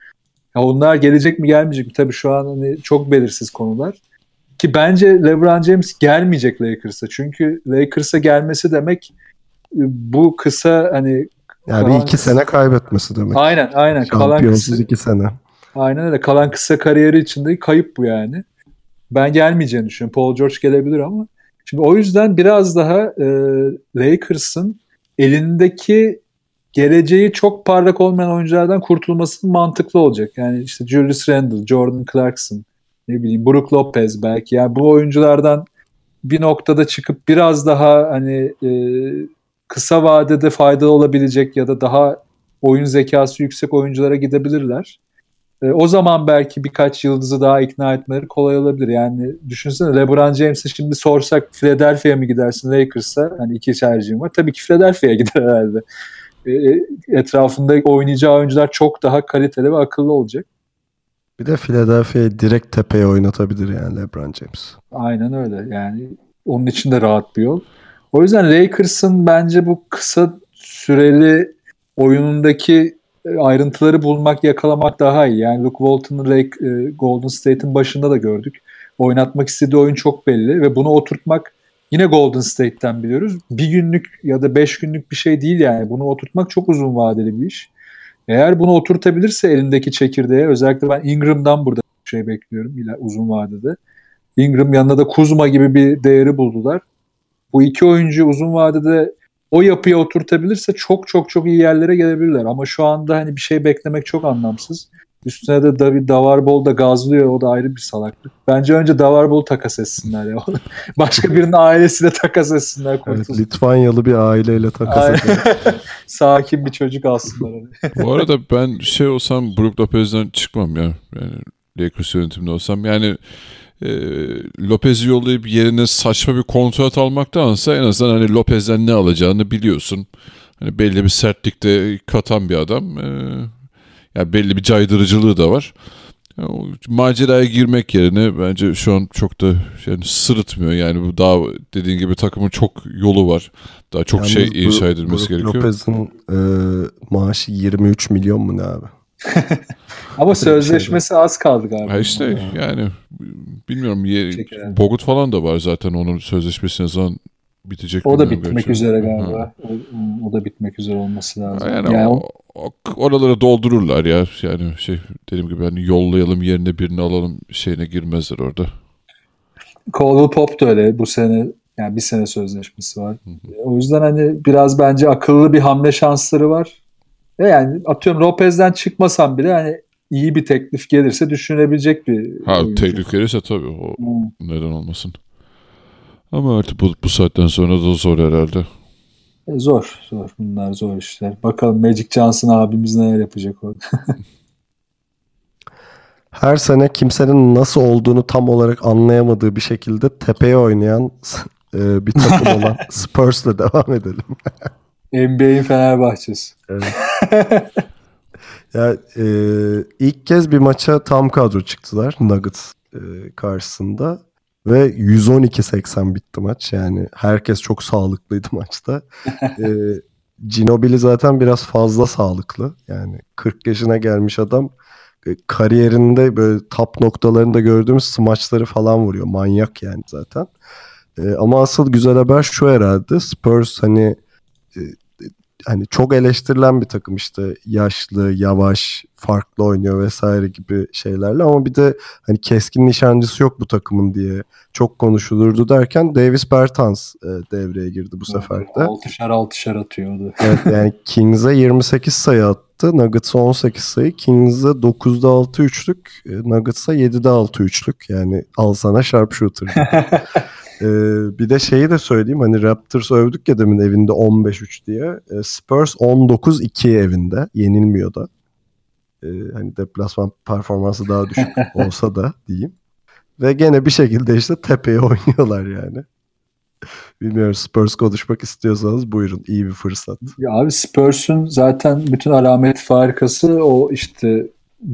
Ya onlar gelecek mi gelmeyecek mi? Tabii şu an hani çok belirsiz konular. Ki bence LeBron James gelmeyecek Lakers'a. Çünkü Lakers'a gelmesi demek e, bu kısa hani Yani bir iki sene kaybetmesi demek. aynen aynen kalan Şampiyonsuz kısa, iki sene. Aynen öyle kalan kısa kariyeri içinde kayıp bu yani. Ben gelmeyeceğini düşünüyorum. Paul George gelebilir ama şimdi o yüzden biraz daha e, Lakers'ın elindeki geleceği çok parlak olmayan oyunculardan kurtulması mantıklı olacak. Yani işte Julius Randle, Jordan Clarkson, ne bileyim Brook Lopez belki. Yani bu oyunculardan bir noktada çıkıp biraz daha hani e, kısa vadede faydalı olabilecek ya da daha oyun zekası yüksek oyunculara gidebilirler. E, o zaman belki birkaç yıldızı daha ikna etmeleri kolay olabilir. Yani düşünsene LeBron James'e şimdi sorsak Philadelphia'ya mı gidersin Lakers'a? Hani iki tercihim var. Tabii ki Philadelphia'ya gider herhalde. E, etrafında oynayacağı oyuncular çok daha kaliteli ve akıllı olacak. Bir de Philadelphia'yı direkt tepeye oynatabilir yani LeBron James. Aynen öyle. Yani onun için de rahat bir yol. O yüzden Lakers'ın bence bu kısa süreli oyunundaki e, ayrıntıları bulmak, yakalamak daha iyi. Yani Luke Walton'ın Lake, e, Golden State'in başında da gördük. Oynatmak istediği oyun çok belli ve bunu oturtmak yine Golden State'ten biliyoruz. Bir günlük ya da beş günlük bir şey değil yani. Bunu oturtmak çok uzun vadeli bir iş. Eğer bunu oturtabilirse elindeki çekirdeğe özellikle ben Ingram'dan burada şey bekliyorum uzun vadede. Ingram yanında da Kuzma gibi bir değeri buldular. Bu iki oyuncu uzun vadede o yapıya oturtabilirse çok çok çok iyi yerlere gelebilirler. Ama şu anda hani bir şey beklemek çok anlamsız. Üstüne de David Davarbol da gazlıyor. O da ayrı bir salaklık. Bence önce Davarbol takas etsinler ya. Başka birinin ailesiyle takas etsinler. Evet, Litvanyalı bir aileyle takas ediyor. Sakin bir çocuk alsınlar. Bu arada ben şey olsam Brook Lopez'den çıkmam ya. Yani Lakers yönetiminde olsam. Yani e, Lopez'i yollayıp yerine saçma bir kontrat almaktansa en azından hani Lopez'den ne alacağını biliyorsun. Hani belli bir sertlikte katan bir adam. E, yani belli bir caydırıcılığı da var. Yani o maceraya girmek yerine bence şu an çok da yani sırıtmıyor. Yani bu daha dediğin gibi takımın çok yolu var. Daha çok Yalnız şey bu- inşa edilmesi gerekiyor. Lopez'in e, maaşı 23 milyon mu ne abi? Ama sözleşmesi az kaldı galiba. Ha işte yani bilmiyorum. Bogut falan da var zaten onun sözleşmesi ne zaman bitecek. O da bitmek gerçi. üzere galiba. O, o da bitmek üzere olması lazım. Yani, Yani o, o- oraları doldururlar ya. Yani şey dediğim gibi hani yollayalım yerine birini alalım şeyine girmezler orada. Caldwell Pop da öyle bu sene yani bir sene sözleşmesi var. O yüzden hani biraz bence akıllı bir hamle şansları var. Ve yani atıyorum Lopez'den çıkmasam bile hani iyi bir teklif gelirse düşünebilecek bir Ha oyuncu. teklif gelirse tabii o Hmm. neden olmasın. Ama artık bu, bu saatten sonra da zor herhalde. E, Zor, zor. Bunlar zor işler. Bakalım Magic Johnson abimiz neler yapacak orada. Her sene kimsenin nasıl olduğunu tam olarak anlayamadığı bir şekilde tepeye oynayan e, bir takım olan Spurs'la devam edelim. NBA'in Fenerbahçesi. Ya e, ilk kez bir maça tam kadro çıktılar Nuggets e, karşısında ve 112-80 bitti maç. Yani herkes çok sağlıklıydı maçta. E, Ginobili zaten biraz fazla sağlıklı. Yani 40 yaşına gelmiş adam e, kariyerinde böyle top noktalarında gördüğümüz smaçları falan vuruyor. Manyak yani zaten. E, ama asıl güzel haber şu herhalde. Spurs hani e, hani çok eleştirilen bir takım işte yaşlı, yavaş, farklı oynuyor vesaire gibi şeylerle ama bir de hani keskin nişancısı yok bu takımın diye çok konuşulurdu derken Davis Bertans e, devreye girdi bu sefer de. Altışar altışar atıyordu. Evet yani Kings'e 28 sayı attı. Nuggets'a 18 sayı. Kings'e 9'da 6 üçlük. e, Nuggets'a 7'de 6 üçlük. Yani al sana sharpshooter. Ee, bir de şeyi de söyleyeyim hani Raptors övdük ya demin evinde 15-3 diye. Ee, Spurs 19-2 evinde yenilmiyor da. Ee, hani deplasman performansı daha düşük olsa da diyeyim. Ve gene bir şekilde işte tepeye oynuyorlar yani. Bilmiyorum Spurs konuşmak istiyorsanız buyurun iyi bir fırsat. Ya abi Spurs'un zaten bütün alamet farikası o işte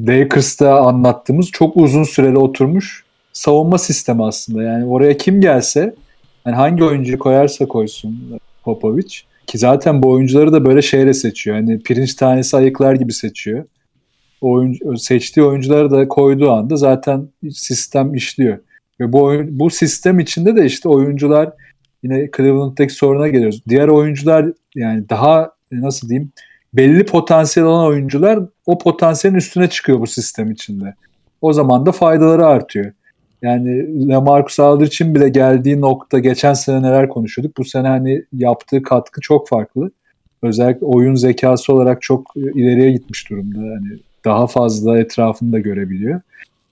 Lakers'ta anlattığımız çok uzun süreli oturmuş savunma sistemi aslında. Yani oraya kim gelse yani hangi oyuncuyu koyarsa koysun Popovic ki zaten bu oyuncuları da böyle şeyle seçiyor. Yani pirinç tanesi ayıklar gibi seçiyor. Oyuncu, seçtiği oyuncuları da koyduğu anda zaten sistem işliyor. Ve bu oyun, bu sistem içinde de işte oyuncular yine Cleveland'daki soruna geliyoruz. Diğer oyuncular yani daha nasıl diyeyim belli potansiyel olan oyuncular o potansiyelin üstüne çıkıyor bu sistem içinde. O zaman da faydaları artıyor. Yani Lamarcus Aldridge'in bile geldiği nokta geçen sene neler konuşuyorduk. Bu sene hani yaptığı katkı çok farklı. Özellikle oyun zekası olarak çok ileriye gitmiş durumda. Yani daha fazla etrafını da görebiliyor.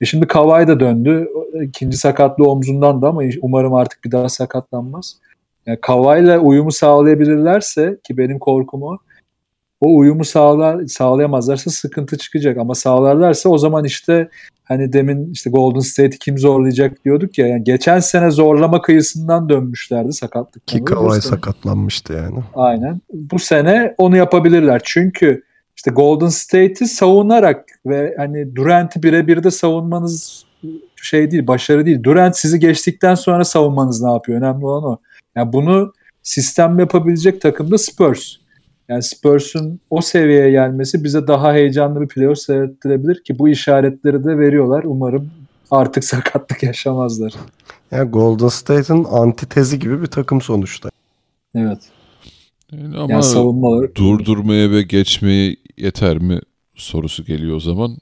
E şimdi Kawhi da döndü. İkinci sakatlığı omzundan da ama umarım artık bir daha sakatlanmaz. Yani Kawhi'yle uyumu sağlayabilirlerse ki benim korkum o. O uyumu sağlar, sağlayamazlarsa sıkıntı çıkacak ama sağlarlarsa o zaman işte hani demin işte Golden State'i kim zorlayacak diyorduk ya. Yani geçen sene zorlama kıyısından dönmüşlerdi sakatlık. Ki Kawhi sakatlanmıştı yani. Aynen. Bu sene onu yapabilirler. Çünkü işte Golden State'i savunarak ve hani Durant'i birebir de savunmanız şey değil, başarı değil. Durant sizi geçtikten sonra savunmanız ne yapıyor? Önemli olan o. Yani bunu sistem yapabilecek takım da Spurs. Yani Spurs'un o seviyeye gelmesi bize daha heyecanlı bir playoff seyrettirebilir ki bu işaretleri de veriyorlar. Umarım artık sakatlık yaşamazlar. Yani Golden State'in antitezi gibi bir takım sonuçta. Evet. Yani ama Yani savunma olarak- durdurmaya ve geçmeye yeter mi sorusu geliyor o zaman.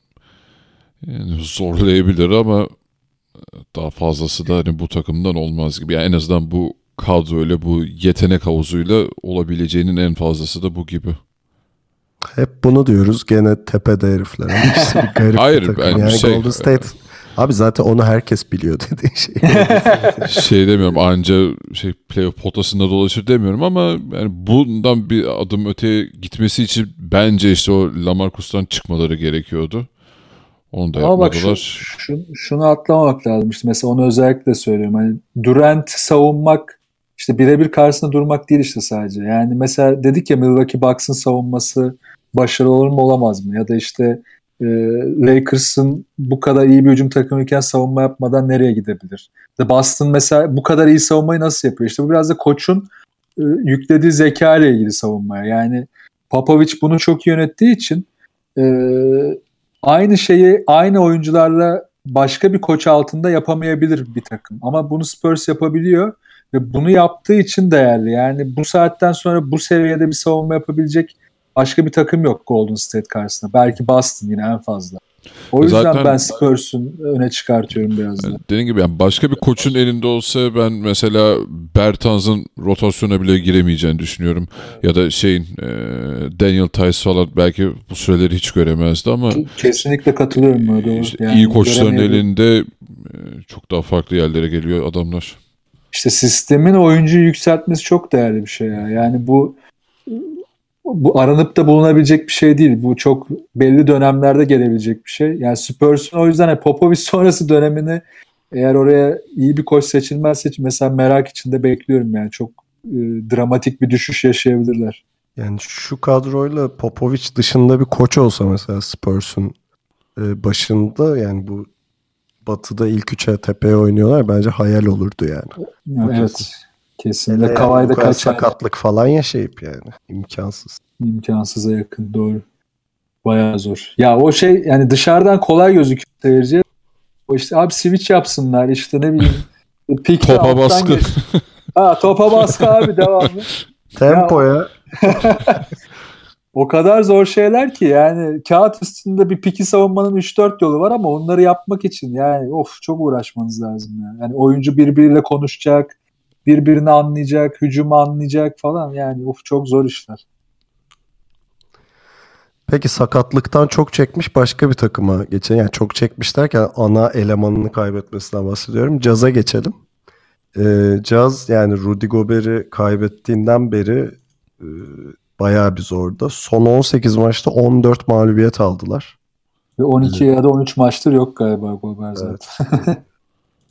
Yani zorlayabilir ama daha fazlası da hani bu takımdan olmaz gibi. Yani en azından bu kadroyla bu yetenek havuzuyla olabileceğinin en fazlası da bu gibi. Hep bunu diyoruz gene tepede herifler. Ama bir garip Hayır, bir ben yani şey- Golden State Abi zaten onu herkes biliyor dediğin şey. şey demiyorum anca şey playoff potasında dolaşır demiyorum ama yani bundan bir adım öteye gitmesi için bence işte o Lamarcus'tan çıkmaları gerekiyordu. Onu da Ama bak şu, şu- şunu atlamamak lazım. İşte mesela onu özellikle söylüyorum. Hani Durant savunmak işte birebir karşısında durmak değil işte sadece. Yani mesela dedik ya Milwaukee Bucks'ın savunması başarılı olur mu olamaz mı? Ya da işte e, Lakers'ın bu kadar iyi bir hücum takımıyken savunma yapmadan nereye gidebilir? İşte Boston mesela bu kadar iyi savunmayı nasıl yapıyor? İşte bu biraz da koçun e, yüklediği zeka ile ilgili savunmaya. Yani Popovich bunu çok yönettiği için e, aynı şeyi aynı oyuncularla başka bir koç altında yapamayabilir bir takım. Ama bunu Spurs yapabiliyor ve bunu yaptığı için değerli. Yani bu saatten sonra bu seviyede bir savunma yapabilecek başka bir takım yok Golden State karşısında. Belki Boston yine en fazla. O yüzden Zaten- ben Spurs'un öne çıkartıyorum biraz da. Yani dediğim gibi yani başka bir koçun elinde olsa ben mesela Bertans'ın rotasyona bile giremeyeceğini düşünüyorum. Ya da şeyin e, Daniel Tice falan belki bu süreleri hiç göremezdi ama Kesinlikle katılıyorum buna doğru. işte Yani iyi koçların elinde e, çok daha farklı yerlere geliyor adamlar. İşte sistemin oyuncuyu yükseltmesi çok değerli bir şey ya. Yani bu bu aranıp da bulunabilecek bir şey değil. Bu çok belli dönemlerde gelebilecek bir şey. Yani Spurs'un o yüzden hani Popovich sonrası dönemini eğer oraya iyi bir koç seçilmezse mesela merak içinde bekliyorum yani çok e, dramatik bir düşüş yaşayabilirler. Yani şu kadroyla Popovic dışında bir koç olsa mesela Spurs'un e, başında yani bu Batı'da ilk üçe tepeye oynuyorlar bence hayal olurdu yani. Evet. Kesinlikle Yani Kavay'da kaçar. sakatlık falan yaşayıp yani imkansız. imkansıza yakın doğru. Bayağı zor. Ya o şey yani dışarıdan kolay gözüküyor seyirciye. O işte abi switch yapsınlar işte ne bileyim. Pik Topa baskı. geç- Ha topa baskı abi devamlı. Tempoya O kadar zor şeyler ki yani kağıt üstünde bir piki savunmanın 3-4 yolu var ama onları yapmak için yani of çok uğraşmanız lazım yani. Yani oyuncu birbiriyle konuşacak, birbirini anlayacak, hücumu anlayacak falan yani of çok zor işler. Peki sakatlıktan çok çekmiş başka bir takıma geçelim. Yani çok çekmiş derken ana elemanını kaybetmesinden bahsediyorum. Caz'a geçelim. Ee, Caz yani Rudy Gobert'i kaybettiğinden beri e, bayağı bir zorda. Son 18 maçta 14 mağlubiyet aldılar. Ve 12 ya da 13 maçtır yok galiba Gobert zaten.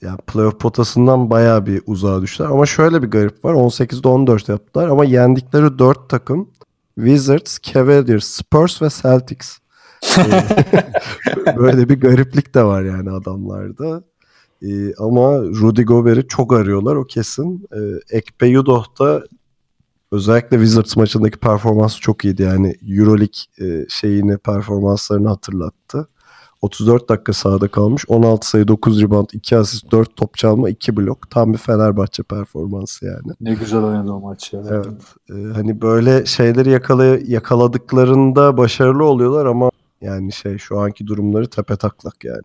Yani playoff potasından bayağı bir uzağa düştüler. Ama şöyle bir garip var. 18'de 14 yaptılar ama yendikleri 4 takım Wizards, Cavaliers, Spurs ve Celtics. Ee, Böyle bir gariplik de var yani adamlarda. Ee, ama Rudy Gobert'i çok arıyorlar o kesin. Ee, Ekpe Yudoh da özellikle Wizards maçındaki performansı çok iyiydi. Yani Euroleague e, şeyini performanslarını hatırlattı. 34 dakika sahada kalmış. 16 sayı, 9 rebound, 2 asist, 4 top çalma, 2 blok. Tam bir Fenerbahçe performansı yani. ne güzel oynadı o maç ya. Evet. Ee, hani böyle şeyleri yakala yakaladıklarında başarılı oluyorlar ama yani şey şu anki durumları tepe taklak yani.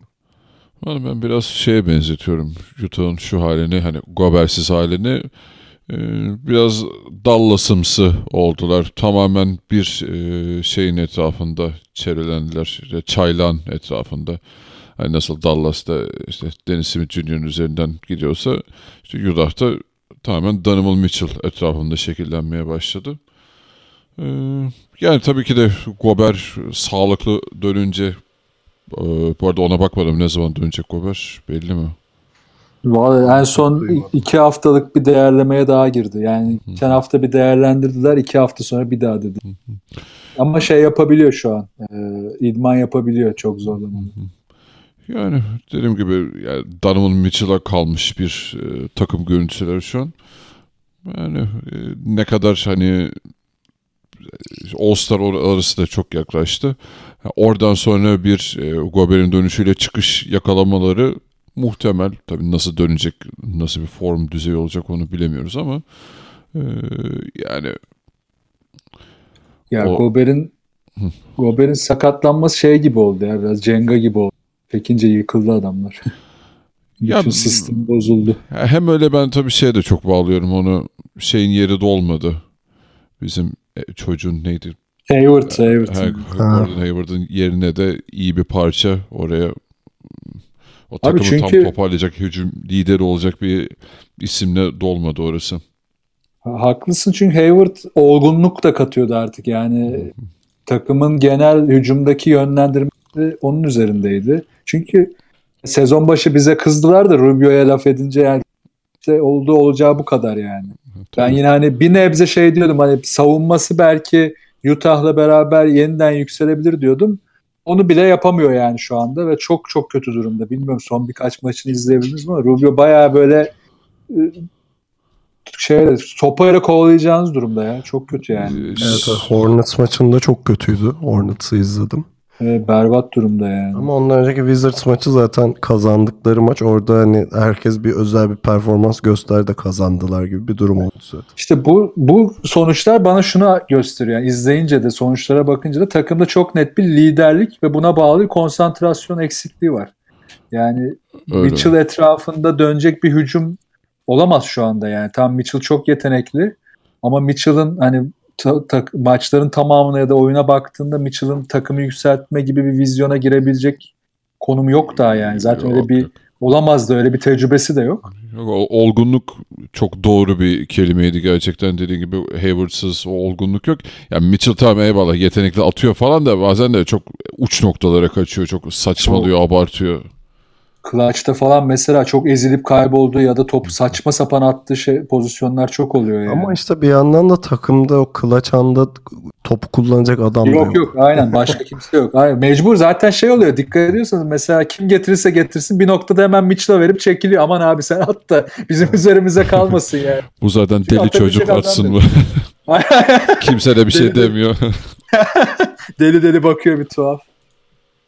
Yani ben biraz şeye benzetiyorum Utah'ın şu halini hani Gobert'siz halini e, biraz Dallas'ımsı oldular. Tamamen bir e, şeyin etrafında çevrelendiler. İşte çaylağın etrafında. Hani nasıl Dallas'ta işte Dennis Smith Jr.'ın üzerinden gidiyorsa işte Utah'ta tamamen Donovan Mitchell etrafında şekillenmeye başladı. E, yani tabii ki de Gobert sağlıklı dönünce ee, bu arada ona bakmadım ne zaman dönecek Gobert belli mi? Vallahi en son iki haftalık bir değerlemeye daha girdi. Yani geçen hafta bir değerlendirdiler, iki hafta sonra bir daha dedi. Ama şey yapabiliyor şu an. E, idman yapabiliyor çok zor zamanda. Yani dediğim gibi yani Donovan Mitchell'a kalmış bir e, takım görüntüleri şu an. Yani e, ne kadar hani All-Star or- arası da çok yaklaştı. Oradan sonra bir e, Gobert'in dönüşüyle çıkış yakalamaları muhtemel. Tabii nasıl dönecek, nasıl bir form düzeyi olacak onu bilemiyoruz ama e, yani Ya O- Gobert'in Hı. Gobert'in sakatlanması şey gibi oldu ya biraz Cenga gibi oldu. Pekince yıkıldı adamlar. Ya- Bütün sistem bozuldu. Hem öyle ben tabii şeye de çok bağlıyorum onu şeyin yeri dolmadı. Bizim e, çocuğun neydi? Hayward, Hayward. Ha, Gordon Hayward'ın yerine de iyi bir parça oraya o takımı çünkü- tam toparlayacak hücum lideri olacak bir isimle dolmadı orası. Ha- Haklısın çünkü Hayward olgunluk da katıyordu artık. Yani takımın genel hücumdaki yönlendirmesi onun üzerindeydi. Çünkü sezon başı bize kızdılar da Rubio'ya laf edince yani işte olduğu olacağı bu kadar yani. Ben yine hani bir nebze şey diyordum hani savunması belki Utah'la beraber yeniden yükselebilir diyordum. Onu bile yapamıyor yani şu anda ve çok çok kötü durumda. Bilmiyorum son birkaç maçını izleyebildiniz mi Rubio bayağı böyle şey sopayla kovalayacağınız durumda ya. Çok kötü yani. Evet, Hornets maçında çok kötüydü. Hornets'ı izledim. E, berbat durumda yani. Ama ondan önceki Wizards maçı zaten kazandıkları maç. Orada hani herkes bir özel bir performans gösterdi de kazandılar gibi bir durum oldu zaten. İşte bu bu sonuçlar bana şunu gösteriyor. Yani izleyince de sonuçlara bakınca da takımda çok net bir liderlik ve buna bağlı bir konsantrasyon eksikliği var. Yani Öyle. Mitchell etrafında dönecek bir hücum olamaz şu anda yani. Tam Mitchell çok yetenekli ama Mitchell'ın hani ta- ta- maçların tamamına ya da oyuna baktığında Mitchell'ın takımı yükseltme gibi bir vizyona girebilecek konumu yok daha yani. Zaten Yok, öyle bir yok. olamaz da öyle bir tecrübesi de yok. Yok, o- olgunluk çok doğru bir kelimeydi gerçekten dediğin gibi Hayward'sız o olgunluk yok. Yani Mitchell tamam eyvallah yetenekli atıyor falan da bazen de çok uç noktalara kaçıyor. Çok saçmalıyor, abartıyor. Clutch'ta falan mesela çok ezilip kayboldu ya da topu saçma sapan attığı şey pozisyonlar çok oluyor yani. Ama işte bir yandan da takımda o clutch anda topu kullanacak adam da Yok yok aynen başka kimse yok. Aynen. Mecbur zaten şey oluyor dikkat ediyorsanız mesela kim getirirse getirsin bir noktada hemen Mitchell'a verip çekiliyor. Aman abi sen at da bizim üzerimize kalmasın yani. Bu zaten deli atabilecek çocuk atsın mı? Kimse de bir şey demiyor. deli deli bakıyor bir tuhaf.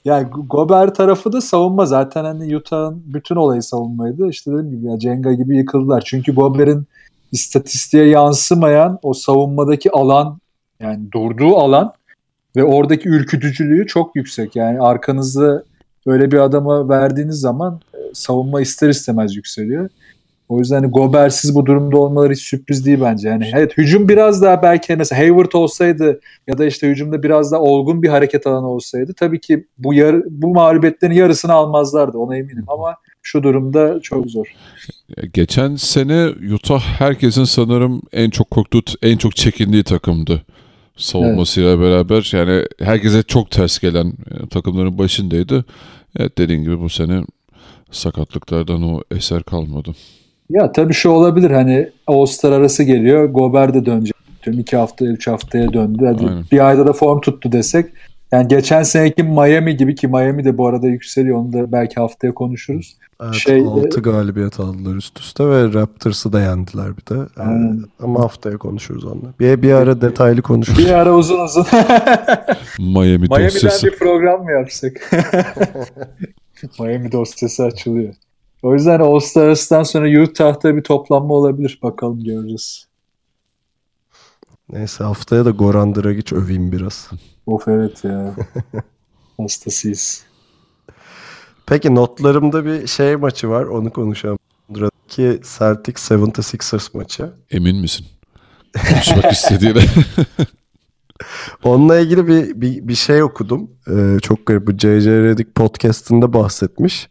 Yani Gober tarafı da savunma zaten hani Utah'ın bütün olayı savunmaydı. İşte dediğim gibi ya Cenga gibi yıkıldılar. Çünkü Gober'in istatistiğe yansımayan o savunmadaki alan yani durduğu alan ve oradaki ürkütücülüğü çok yüksek. Yani arkanızda öyle bir adama verdiğiniz zaman e, savunma ister istemez yükseliyor. O yüzden hani Gober'siz bu durumda olmaları hiç sürpriz değil bence. Yani evet hücum biraz daha belki mesela Hayward olsaydı ya da işte hücumda biraz daha olgun bir hareket alanı olsaydı tabii ki bu yarı, bu mağlubiyetlerin yarısını almazlardı ona eminim ama şu durumda çok zor. Geçen sene Utah herkesin sanırım en çok korktuğu, en çok çekindiği takımdı. Savunmasıyla beraber yani herkese çok ters gelen e, takımların başındaydı. Evet dediğin gibi bu sene sakatlıklardan o eser kalmadı. Ya tabii şu olabilir hani All-Star arası geliyor Gober de dönecek. Diyorum, iki hafta, üç haftaya döndü. Hadi Aynen. bir ayda da form tuttu desek. Yani geçen seneki Miami gibi ki Miami de bu arada yükseliyor. Onu da belki haftaya konuşuruz. Evet, Şey- 6 galibiyet aldılar üst üste ve Raptors'ı da yendiler bir de. Aynen. ama haftaya konuşuruz onunla. Bir, bir ara detaylı konuşuruz. Bir ara uzun uzun. Miami Miami'den dosyası. bir program mı yapsak? Miami dosyası açılıyor. O yüzden All-Star arasından sonra Utah'ta bir toplanma olabilir. Bakalım göreceğiz. Neyse haftaya da Goran Dragic öveyim biraz. Of evet ya. Hastasıyız. Peki notlarımda bir şey maçı var onu konuşalım. Buradaki Celtics 76ers maçı. Emin misin? Konuşmak istediğine. Onunla ilgili bir, bir, bir şey okudum. Ee, çok garip. Bu J.J. Redick podcastında bahsetmiş.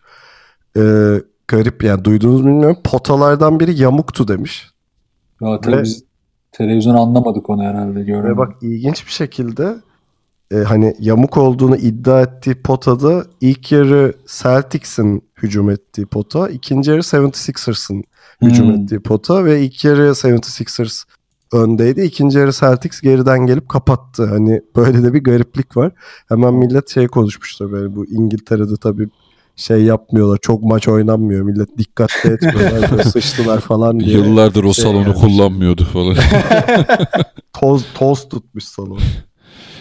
Ee, garip yani duyduğunuz bilmiyorum. Potalardan biri yamuktu demiş. Ya tabii Ve- biz televizyon anlamadık onu herhalde Ve göremedik. bak ilginç bir şekilde e, hani yamuk olduğunu iddia ettiği potada ilk yarı Celtics'in hücum ettiği pota, ikinci yarı 76ers'ın hücum Hmm. ettiği pota ve ilk yarı 76ers öndeydi. İkinci yarı Celtics geriden gelip kapattı. Hani böyle de bir gariplik var. Hemen millet şey konuşmuştu böyle bu İngiltere'de tabii şey yapmıyorlar. Çok maç oynanmıyor. Millet dikkatli etmiyorlar. sıçtılar falan diye. Yıllardır o şey salonu gelmiş. kullanmıyordu falan. Toz, toz tutmuş salon.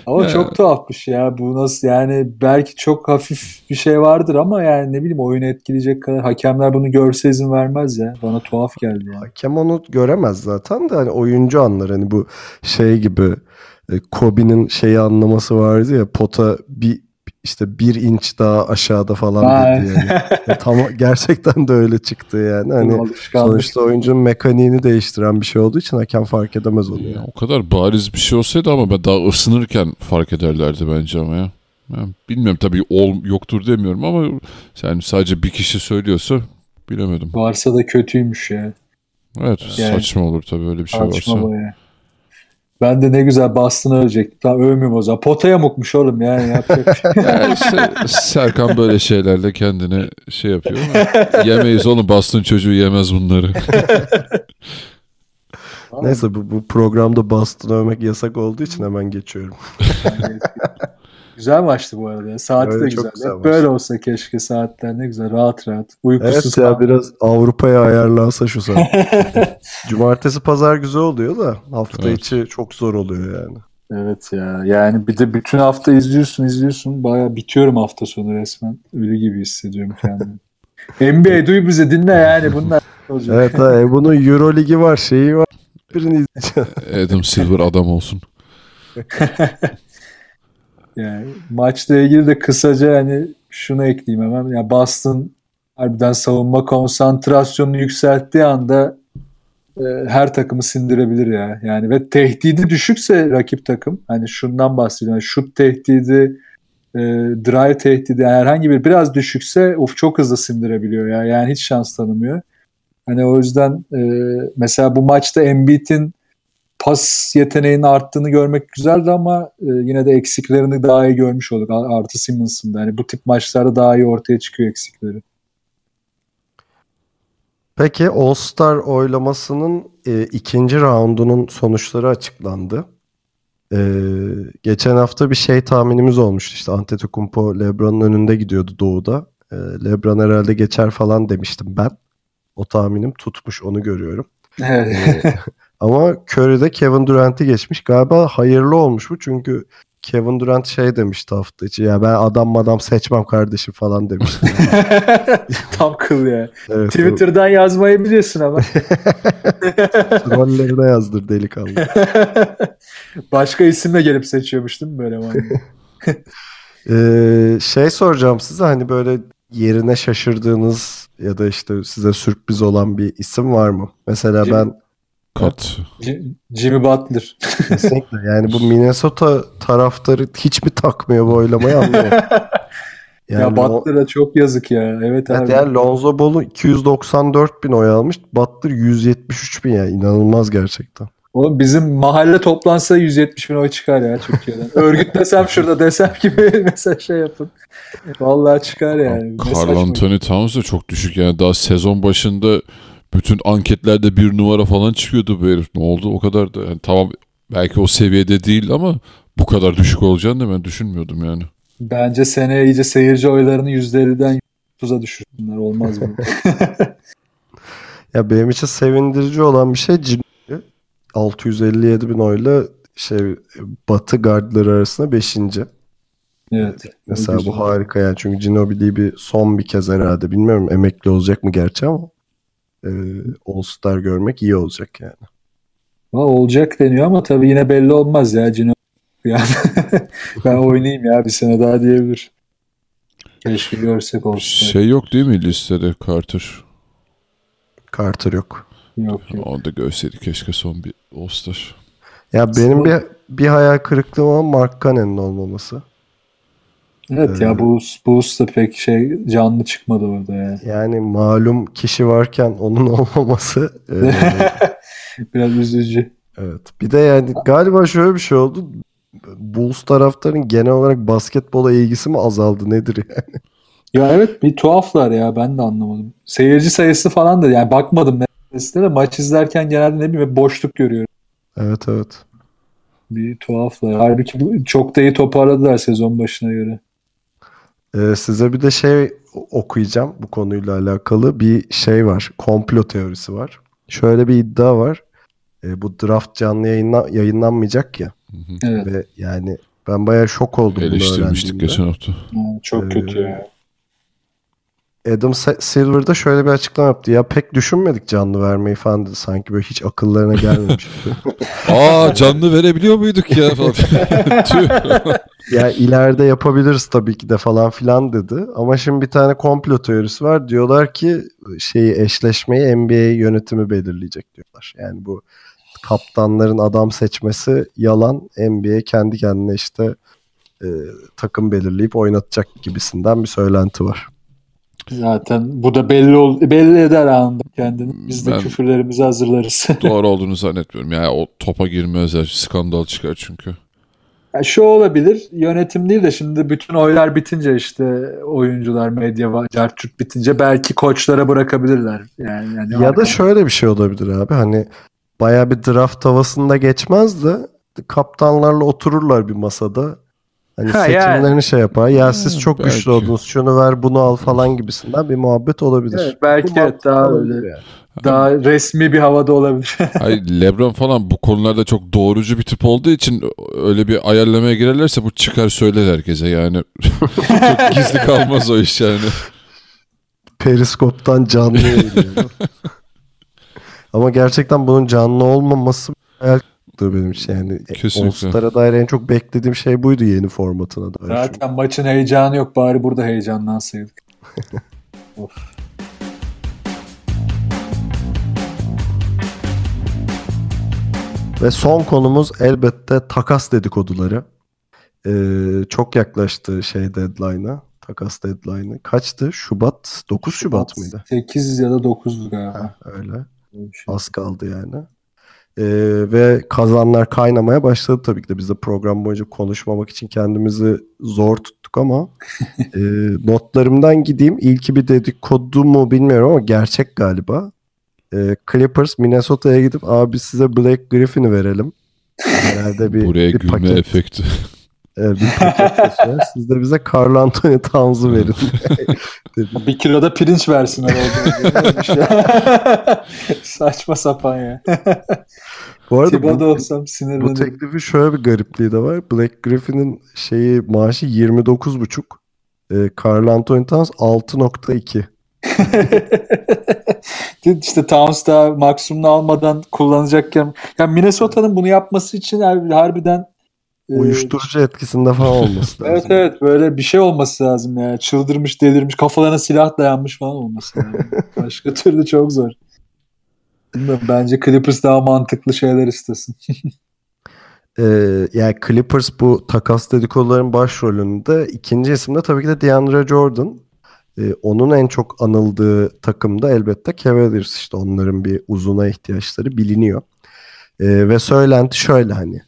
Ama Ya. çok tuhafmış ya. Bu nasıl yani belki çok hafif bir şey vardır ama yani ne bileyim oyunu etkileyecek kadar hakemler bunu görse izin vermez ya. Bana tuhaf geldi yani. Hakem onu göremez zaten de hani oyuncu anlar hani bu şey gibi e, Kobe'nin şeyi anlaması vardı ya pota bir işte bir inç daha aşağıda falan Ha, dedi yani. Ya tam gerçekten de öyle çıktı yani. Hani sonuçta oyuncunun mekaniğini değiştiren bir şey olduğu için hakem fark edemez onu Ya, yani. o kadar bariz bir şey olsaydı ama ben daha ısınırken fark ederlerdi bence ama ya. Ya bilmiyorum tabii ol, yoktur demiyorum ama yani sadece bir kişi söylüyorsa bilemedim. Varsa da kötüymüş ya. Evet Yani- saçma olur tabii öyle bir şey Saçma varsa. baya. Ben de ne güzel Boston'ı övecektim. Tamam övmüyorum o zaman. Potaya mukmuş oğlum yani. Yapacak şey. Ya işte Serkan böyle şeylerle kendine şey yapıyor ama yemeyiz oğlum Boston çocuğu yemez bunları. Neyse bu, bu programda Boston övmek yasak olduğu için hemen geçiyorum. güzel maçtı bu arada. Saati Öyle de çok güzel. güzel Hep böyle olsa keşke saatler ne güzel. Rahat rahat. Uykusuz Evet ya biraz Avrupa'ya ayarlansa şu saat. Cumartesi pazar güzel oluyor da hafta Evet. içi çok zor oluyor yani. Evet ya. Yani bir de bütün hafta izliyorsun izliyorsun. Baya bitiyorum hafta sonu resmen. Ölü gibi hissediyorum kendimi. NBA duy bizi dinle yani bunlar olacak. Evet ha, e, bunun Euro Ligi var şeyi var. Birini izleyeceğim. Adam Silver adam olsun. Yani maçla ilgili de kısaca hani şunu ekleyeyim hemen. Ya Boston harbiden savunma konsantrasyonunu yükselttiği anda e, her takımı sindirebilir ya. Yani ve tehdidi düşükse rakip takım hani şundan bahsediyorum. Yani şut tehdidi e, drive tehdidi yani herhangi bir biraz düşükse of çok hızlı sindirebiliyor ya. Yani hiç şans tanımıyor. Hani o yüzden e, mesela bu maçta Embiid'in pas yeteneğinin arttığını görmek güzeldi ama e, yine de eksiklerini daha iyi görmüş olduk. Artı Simmons'ın da. Yani bu tip maçlarda daha iyi ortaya çıkıyor eksikleri. Peki All Star oylamasının e, ikinci roundunun sonuçları açıklandı. E, geçen hafta bir şey tahminimiz olmuştu. İşte Antetokounmpo LeBron'un önünde gidiyordu doğuda. E, LeBron herhalde geçer falan demiştim ben. O tahminim tutmuş onu görüyorum. Evet. Ama Curry'de Kevin Durant'i geçmiş. Galiba hayırlı olmuş bu çünkü Kevin Durant şey demişti hafta içi. Ya ben adam madam seçmem kardeşim falan demişti. Tam kıl ya. Evet, Twitter'dan yazmayı biliyorsun ama. Rollerine yazdır delikanlı. Başka isimle gelip seçiyormuş değil mi böyle? Ee, şey soracağım size hani böyle yerine şaşırdığınız ya da işte size sürpriz olan bir isim var mı? Mesela Jimmy- ben Kat. Jim- Jimmy Butler. kesinlikle yani bu Minnesota taraftarı hiç mi takmıyor bu oylamayı anlamıyorum. Yani ya o- Butler'a çok yazık ya. Evet Evet abi. yani Lonzo Ball'u 294 bin oy almış. Butler 173 bin ya. inanılmaz gerçekten. Oğlum bizim mahalle toplansa 170 bin oy çıkar ya Türkiye'den. Örgütlesem şurada desem gibi mesela şey yapın. Vallahi çıkar yani. Carl. Anthony Towns da çok düşük yani daha sezon başında bütün anketlerde bir numara falan çıkıyordu bu herif. Ne oldu o kadar da yani tamam belki o seviyede değil ama bu kadar düşük olacağını da ben düşünmüyordum yani. Bence seneye iyice seyirci oylarını %50'den %30'a düşürsünler. Olmaz mı? Ya benim için sevindirici olan bir şey Ginobili 657 bin oyla şey Batı gardları arasında 5. evet. Mesela bu harika yani çünkü Ginobili bir son bir kez herhalde bilmiyorum emekli olacak mı gerçi ama e, All Star görmek iyi olacak yani. Ha, olacak deniyor ama tabii yine belli olmaz ya. Cino yani ben oynayayım ya bir sene daha diyebilir. Keşke görsek olsun. Şey yok değil mi listede Carter? Carter yok. Yok yok. Onu da görseydik keşke son bir All-Star. Ya benim bir bir hayal kırıklığım olan Mark Cannon'ın olmaması. Evet ya bu Bulls da pek şey canlı çıkmadı orada ya. Yani malum kişi varken onun olmaması e, Biraz üzücü. evet. Bir de yani galiba şöyle bir şey oldu. Bulls taraftarın genel olarak basketbola ilgisi mi azaldı nedir yani? Ya evet bir tuhaflar ya ben de anlamadım. Seyirci sayısı falan da yani bakmadım de maç izlerken genelde ne bileyim boşluk görüyorum. Evet evet. Bir tuhaflar. Halbuki bu- çok da iyi toparladılar sezon başına göre. Ee, size bir de şey okuyacağım bu konuyla alakalı bir şey var. Komplo teorisi var. Şöyle bir iddia var. Ee, bu draft canlı yayınla, yayınlanmayacak ya. Evet. Ve yani ben bayağı şok oldum bunu Eleştirmiştik öğrendiğimde. geçen hafta. Ha, çok Ee, kötü ya. Adam Silver da şöyle bir açıklama yaptı. Ya pek düşünmedik canlı vermeyi falan dedi. Sanki böyle hiç akıllarına gelmemiş. Aa canlı verebiliyor muyduk ya falan. Ya ileride yapabiliriz tabii ki de falan filan dedi. Ama şimdi bir tane komplo teorisi var. Diyorlar ki şeyi eşleşmeyi NBA yönetimi belirleyecek diyorlar. Yani bu kaptanların adam seçmesi yalan. NBA kendi kendine işte e, takım belirleyip oynatacak gibisinden bir söylenti var. Zaten bu da belli ol belli eder anında kendini. Biz de Ben- küfürlerimizi hazırlarız. Doğru olduğunu zannetmiyorum. Yani o topa girmezler. Skandal çıkar çünkü. Ya şu olabilir. Yönetim değil de şimdi bütün oylar bitince işte oyuncular, medya, va- cartçut bitince belki koçlara bırakabilirler. Yani, yani Ya da şöyle bir şey olabilir abi. Hani baya bir draft havasında geçmez de kaptanlarla otururlar bir masada. Hani Ha, seçimlerini yani. şey yapar. Ya siz çok belki. güçlü oldunuz. Şunu ver bunu al falan gibisinden bir muhabbet olabilir. Evet, belki Bu evet, daha öyle. yani. daha resmi bir havada olabilir. Hayır, Lebron falan bu konularda çok doğrucu bir tip olduğu için öyle bir ayarlamaya girerlerse bu çıkar söyler herkese yani. çok gizli kalmaz o iş yani. Periskop'tan canlı yayınlıyor. Ama gerçekten bunun canlı olmaması hayal kırıklığı benim için. Yani Kesinlikle. All-Star'a dair en çok beklediğim şey buydu yeni formatına dair. Zaten maçın heyecanı yok. Bari burada heyecanlansaydık. of. Ve son konumuz elbette takas dedikoduları. Ee, çok yaklaştı şey deadline'a. Takas deadline'ı. Kaçtı? Şubat? 9 Şubat mıydı? 8 ya da 9'du galiba. Ha, öyle. Şey. Az kaldı yani. Ee, ve kazanlar kaynamaya başladı tabii ki de. Biz de program boyunca konuşmamak için kendimizi zor tuttuk ama e, notlarımdan gideyim. İlki bir dedikodu mu bilmiyorum ama gerçek galiba. e, Clippers Minnesota'ya gidip abi size Blake Griffin'i verelim. Herhalde bir, Buraya bir gülme paket, efekti. E, bir paket taşıyor. Siz de bize Carl Anthony Towns'u verin. Bir kiloda pirinç versin herhalde. şey. Saçma sapan ya. Bu arada bu, olsam bu sinirlenirim. teklifin şöyle bir garipliği de var. Blake Griffin'in şeyi maaşı 29,5. E, Carl Anthony Towns 6.2. işte Towns da maksimumunu almadan kullanacakken yani Minnesota'nın bunu yapması için har- harbiden Uyuşturucu etkisinde falan olması lazım. Evet evet böyle bir şey olması lazım ya. Çıldırmış, delirmiş, kafalarına silah dayanmış falan olması lazım. Başka türlü çok zor. Bilmiyorum, bence Clippers daha mantıklı şeyler istesin. Ee, yani Clippers bu takas dedikoduların başrolünde ikinci isim de tabii ki de DeAndre Jordan. Ee, onun en çok anıldığı takımda elbette Cavaliers işte onların bir uzuna ihtiyaçları biliniyor. Ee, ve söylenti şöyle hani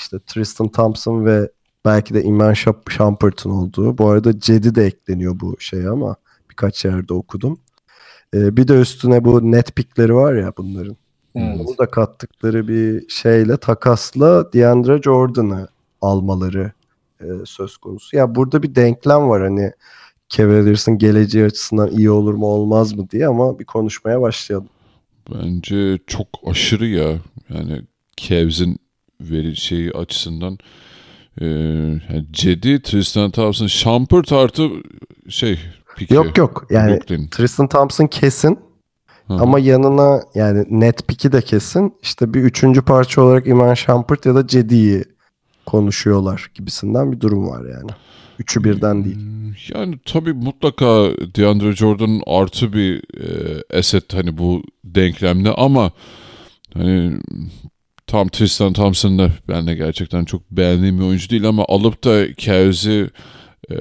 işte Tristan Thompson ve belki de Iman Shumpert'ın olduğu. Bu arada Cedi de ekleniyor bu şeye ama birkaç yerde okudum. Ee, bir de üstüne bu net pickleri var ya bunların. Evet. Onu da kattıkları bir şeyle takasla DeAndre Jordan'ı almaları e, söz konusu. Ya burada bir denklem var hani Cavaliers'ın geleceği açısından iyi olur mu olmaz mı diye ama bir konuşmaya başlayalım. Bence çok aşırı ya. Yani Cavs'in veri şeyi açısından e, yani Cedi, Tristan Thompson, Shumpert artı şey Pike. Yok yok yani Brooklyn. Tristan Thompson kesin Hı. ama yanına yani net pick'i de kesin işte bir üçüncü parça olarak Iman Shumpert ya da Cedi'yi konuşuyorlar gibisinden bir durum var yani. Üçü birden değil. Hmm, Yani tabii mutlaka DeAndre Jordan artı bir e, asset hani bu denklemde ama hani tam Tristan Thompson da ben de gerçekten çok beğendiğim bir oyuncu değil ama alıp da Cavs'i e,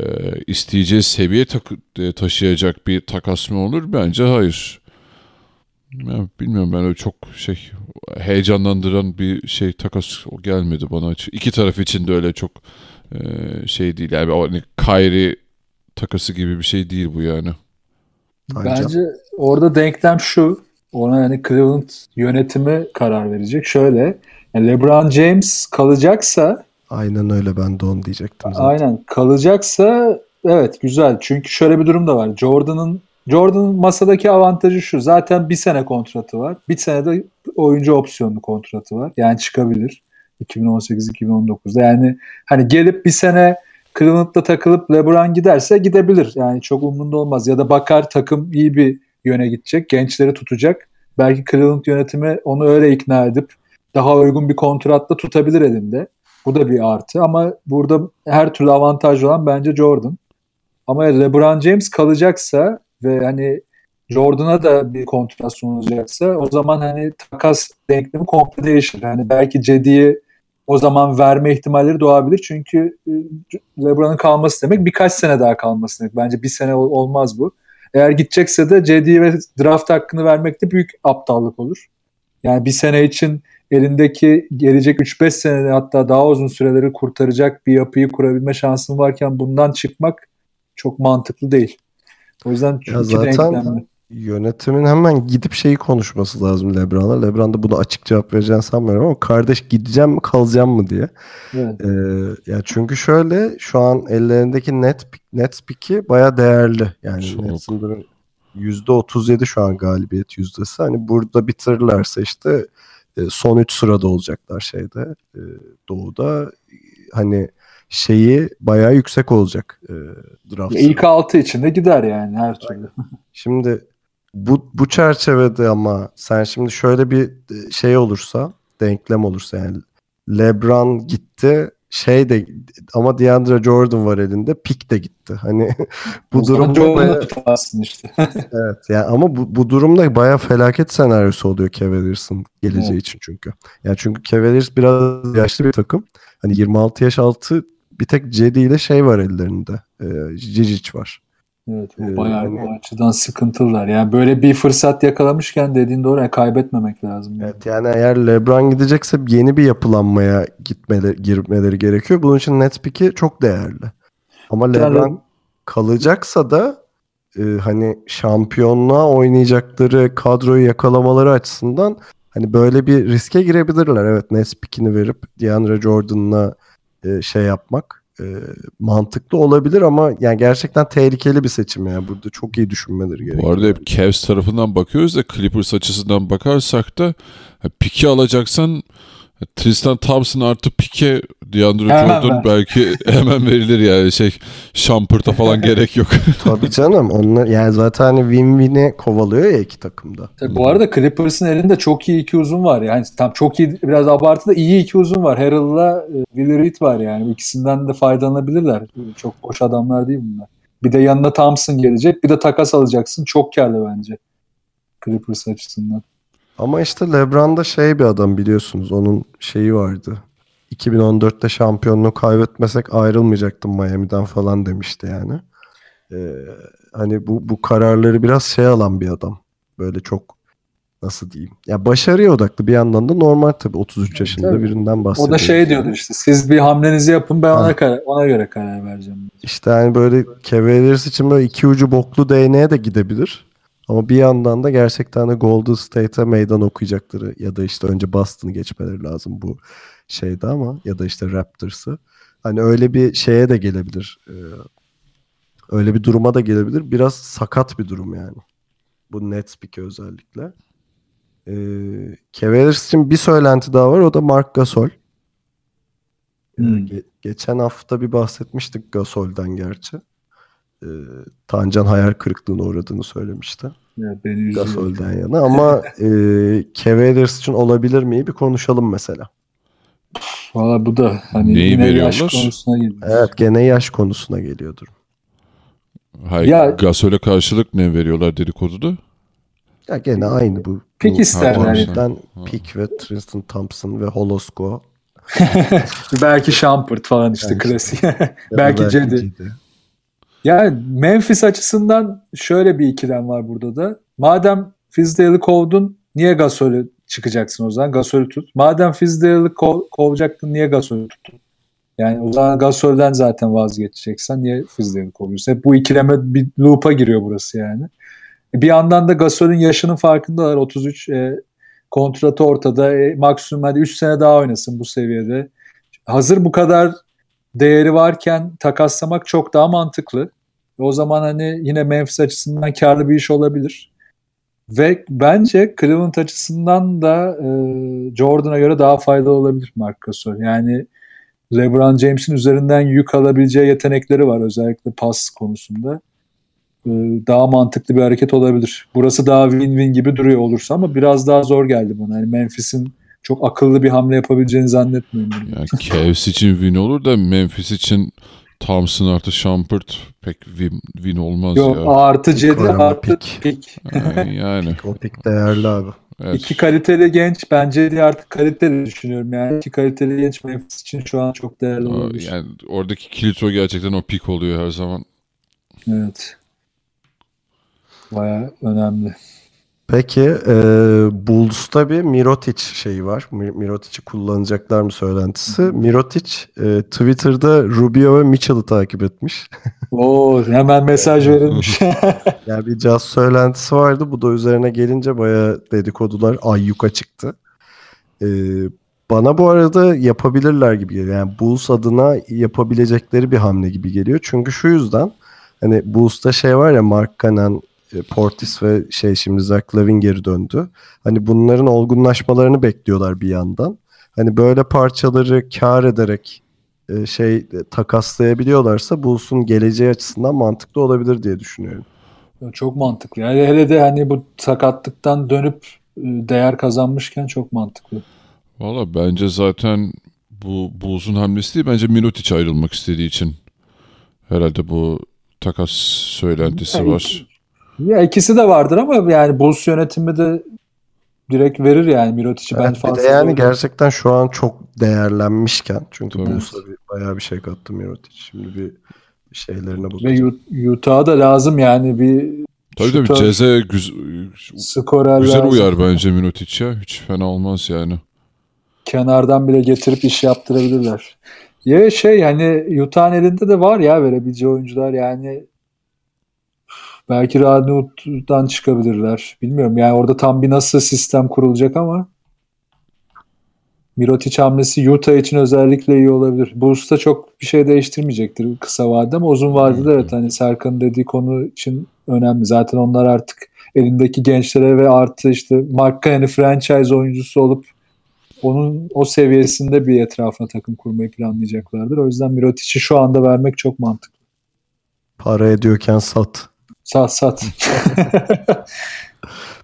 isteyeceği seviye tak- e, taşıyacak bir takas mı olur? Bence hayır. Ya, bilmiyorum ben öyle çok şey heyecanlandıran bir şey takas gelmedi bana. İki taraf için de öyle çok e, şey değil. Yani o hani Kyrie takası gibi bir şey değil bu yani. Bence. Bence orada denklem şu. Ona yani Cleveland yönetimi karar verecek. Şöyle yani LeBron James kalacaksa Aynen öyle ben de onu diyecektim zaten. Aynen kalacaksa evet güzel. Çünkü şöyle bir durum da var. Jordan'ın Jordan'ın masadaki avantajı şu. Zaten bir sene kontratı var. Bir sene de oyuncu opsiyonlu kontratı var. Yani çıkabilir. 2018-2019'da. Yani hani gelip bir sene Cleveland'da takılıp LeBron giderse gidebilir. Yani çok umurunda olmaz. Ya da bakar takım iyi bir yöne gidecek. Gençleri tutacak. Belki Cleveland yönetimi onu öyle ikna edip daha uygun bir kontratla tutabilir elinde. Bu da bir artı ama burada her türlü avantaj olan bence Jordan. Ama LeBron James kalacaksa ve hani Jordan'a da bir kontrat sunulacaksa o zaman hani takas denklemi komple değişir. Hani belki Cedi'yi o zaman verme ihtimalleri doğabilir. Çünkü e, LeBron'un kalması demek birkaç sene daha kalması demek. Bence bir sene ol- olmaz bu. Eğer gidecekse de Cedi'ye ve draft hakkını vermek de büyük aptallık olur. Yani bir sene için elindeki gelecek 3-5 senede hatta daha uzun süreleri kurtaracak bir yapıyı kurabilme şansın varken bundan çıkmak çok mantıklı değil. O yüzden Ya zaten denklemli. Yönetimin hemen gidip şeyi konuşması lazım LeBron'a. LeBron da buna açık cevap vereceğini sanmıyorum ama kardeş gideceğim mi kalacağım mı diye. Evet. Ee, ya çünkü şöyle şu an ellerindeki net net pick'i baya değerli. Yani. Nets'in durum- %37 şu an galibiyet yüzdesi. Hani burada bitirirlerse işte e, son 3 sırada olacaklar şeyde e, doğuda. Hani şeyi bayağı yüksek olacak e, draft. İlk altı içinde gider yani her türlü. Şimdi bu bu çerçevede ama sen şimdi şöyle bir e, şey olursa, denklem olursa yani LeBron gitti, şey de ama DeAndre Jordan var elinde, pick de gitti. Hani bu durumda baya- işte. evet yani ama bu, bu durumda baya felaket senaryosu oluyor Cavaliers'ın geleceği Evet. için çünkü. Yani çünkü Cavaliers biraz yaşlı bir takım. Hani 26 yaş altı bir tek Cedi ile şey var ellerinde. E, Cicic var. Evet, Ee, bayağı hani- o açıdan sıkıntılar. Yani böyle bir fırsat yakalamışken dediğin doğru yani kaybetmemek lazım. Evet yani eğer LeBron gidecekse yeni bir yapılanmaya gitmeleri, girmeleri gerekiyor. Bunun için net pick'i çok değerli. Ama Yani- LeBron kalacaksa da e, hani şampiyonluğa oynayacakları kadroyu yakalamaları açısından hani böyle bir riske girebilirler. Evet Nets pikini verip DeAndre Jordan'la e, şey yapmak e, mantıklı olabilir ama yani gerçekten tehlikeli bir seçim yani. Burada çok iyi düşünmeleri gerekiyor. Bu arada hep Cavs tarafından bakıyoruz da Clippers açısından bakarsak da piki alacaksan Tristan Thompson artı pike DeAndre Jordan belki hemen verilir yani şey Shumpert'a falan gerek yok. Tabii canım. Onlar yani zaten hani win-win'i kovalıyor ya iki takımda. Tabii bu arada Clippers'ın elinde çok iyi iki uzun var. Yani tam çok iyi biraz abartı da iyi iki uzun var. Harrell'la e, Reed var yani. İkisinden de faydalanabilirler. Çok boş adamlar değil bunlar. Bir de yanına Thompson gelecek. Bir de takas alacaksın. Çok karlı bence. Clippers açısından. Ama işte LeBron da şey bir adam biliyorsunuz. Onun şeyi vardı. 2014'te şampiyonluğu kaybetmesek ayrılmayacaktım Miami'den falan demişti yani. Ee, hani bu bu kararları biraz şey alan bir adam. Böyle çok nasıl diyeyim. Ya başarıya odaklı bir yandan da normal tabii 33 yaşında Tabii. birinden bahsediyoruz. O da şey diyordu işte. Siz bir hamlenizi yapın ben Ha. ona, karar, ona göre karar vereceğim. İşte hani böyle Cavaliers için böyle iki ucu boklu değneğe de gidebilir. Ama bir yandan da gerçekten de Golden State'e meydan okuyacakları ya da işte önce Boston'ı geçmeleri lazım bu şeyde ama ya da işte Raptors'ı. Hani öyle bir şeye de gelebilir. Ee, öyle bir duruma da gelebilir. Biraz sakat bir durum yani. Bu Nets pick'i özellikle. Ee, Cavaliers için bir söylenti daha var. O da Mark Gasol. Hmm. ge- geçen hafta bir bahsetmiştik Gasol'den gerçi. Ee, Tancan hayal kırıklığına uğradığını söylemişti. Ya beni. Gasol'den yana ama e, Cavaliers için olabilir mi bir konuşalım mesela. Valla bu da hani Neyi yine yaş veriyorlar? konusuna geliyor. Evet gene yaş konusuna geliyordur. Hayır, Ya- Gasol'e karşılık ne veriyorlar dedikoduda? Ya gene aynı bu. Pik bu isterler. Pick ve Tristan Thompson ve Holosko. Belki Shumpert falan işte Belki. klasik. Belki Cedi. Yani Memphis açısından şöyle bir ikilem var burada da. Madem Fizdale'ı kovdun niye Gasol'ü çıkacaksın o zaman? Gasol'ü tut. Madem Fizdale'ı kov- kovacaktın niye Gasol'ü tuttun? Yani o zaman Gasol'den zaten vazgeçeceksen niye Fizdale'ı kovuyorsun? Hep bu ikileme bir loop'a giriyor burası yani. Bir yandan da Gasol'ün yaşının farkındalar. 33 e, kontratı ortada. E, maksimum hadi 3 sene daha oynasın bu seviyede. Hazır bu kadar değeri varken takaslamak çok daha mantıklı. O zaman hani yine Memphis açısından karlı bir iş olabilir. Ve bence Cleveland açısından da e, Jordan'a göre daha faydalı olabilir Marc Gasol. Yani LeBron James'in üzerinden yük alabileceği yetenekleri var özellikle pas konusunda. E, daha mantıklı bir hareket olabilir. Burası daha win-win gibi duruyor olursa ama biraz daha zor geldi bana. Yani Memphis'in çok akıllı bir hamle yapabileceğini zannetmiyorum. Yani Cavs için win olur da Memphis için Thompson artı Shumpert pek win, win olmaz Yok ya. artı Cedi artı pick. pick. Yani, yani O pick değerli abi. evet. İki kaliteli genç bence de artık kaliteli düşünüyorum yani. İki kaliteli genç Memphis için şu an çok değerli olabilir. yani oradaki kilit o gerçekten o pik oluyor her zaman. Evet. Baya önemli. Peki e, Bulls'ta bir Mirotic şeyi var. Mi- Mirotic'i kullanacaklar mı söylentisi. Mirotic e, Twitter'da Rubio ve Mitchell'ı takip etmiş. Oo hemen mesaj verilmiş. Yani bir caz söylentisi vardı. Bu da üzerine gelince bayağı dedikodular ayyuka çıktı. Ee, bana bu arada yapabilirler gibi geliyor. Yani Bulls adına yapabilecekleri bir hamle gibi geliyor. Çünkü şu yüzden hani Bulls'ta şey var ya Mark Cannon, e, Portis ve şey şimdi Zach Lavin geri döndü. Hani bunların olgunlaşmalarını bekliyorlar bir yandan. Hani böyle parçaları kar ederek e, şey e, takaslayabiliyorlarsa Bulls'un geleceği açısından mantıklı olabilir diye düşünüyorum. çok mantıklı. Yani hele de hani bu sakatlıktan dönüp e, değer kazanmışken çok mantıklı. Valla bence zaten bu Bulls'un hamlesi değil bence Mirotic ayrılmak istediği için herhalde bu takas söylentisi Yani var. Ya ikisi de vardır ama yani Bulls yönetimi de direkt verir yani Mirotic'i ben Evet, bir fazla de yani gerçekten şu an çok değerlenmişken çünkü Tabii. Bulls'a bir, bayağı bir şey kattı Mirotic. Şimdi bir şeylerine Ve bakacağım. Ut- Utah'a da lazım yani bir Tabii tabii Ceze güz, güzel lazım. uyar bence Mirotic ya. Hiç fena olmaz yani. kenardan bile getirip iş yaptırabilirler. Ya şey hani Utah'ın elinde de var ya verebileceği oyuncular yani Belki Radnut'dan çıkabilirler. Bilmiyorum yani orada tam bir nasıl sistem kurulacak ama Mirotic hamlesi Utah için özellikle iyi olabilir. Bulls'ta çok bir şey değiştirmeyecektir kısa vadede ama uzun vadede evet hani Serkan'ın dediği konu için önemli. Zaten onlar artık elindeki gençlere ve artı işte Mark Canny franchise oyuncusu olup onun o seviyesinde bir etrafına takım kurmayı planlayacaklardır. O yüzden Mirotic'i şu anda vermek çok mantıklı. Para ediyorken sat. Sat sat.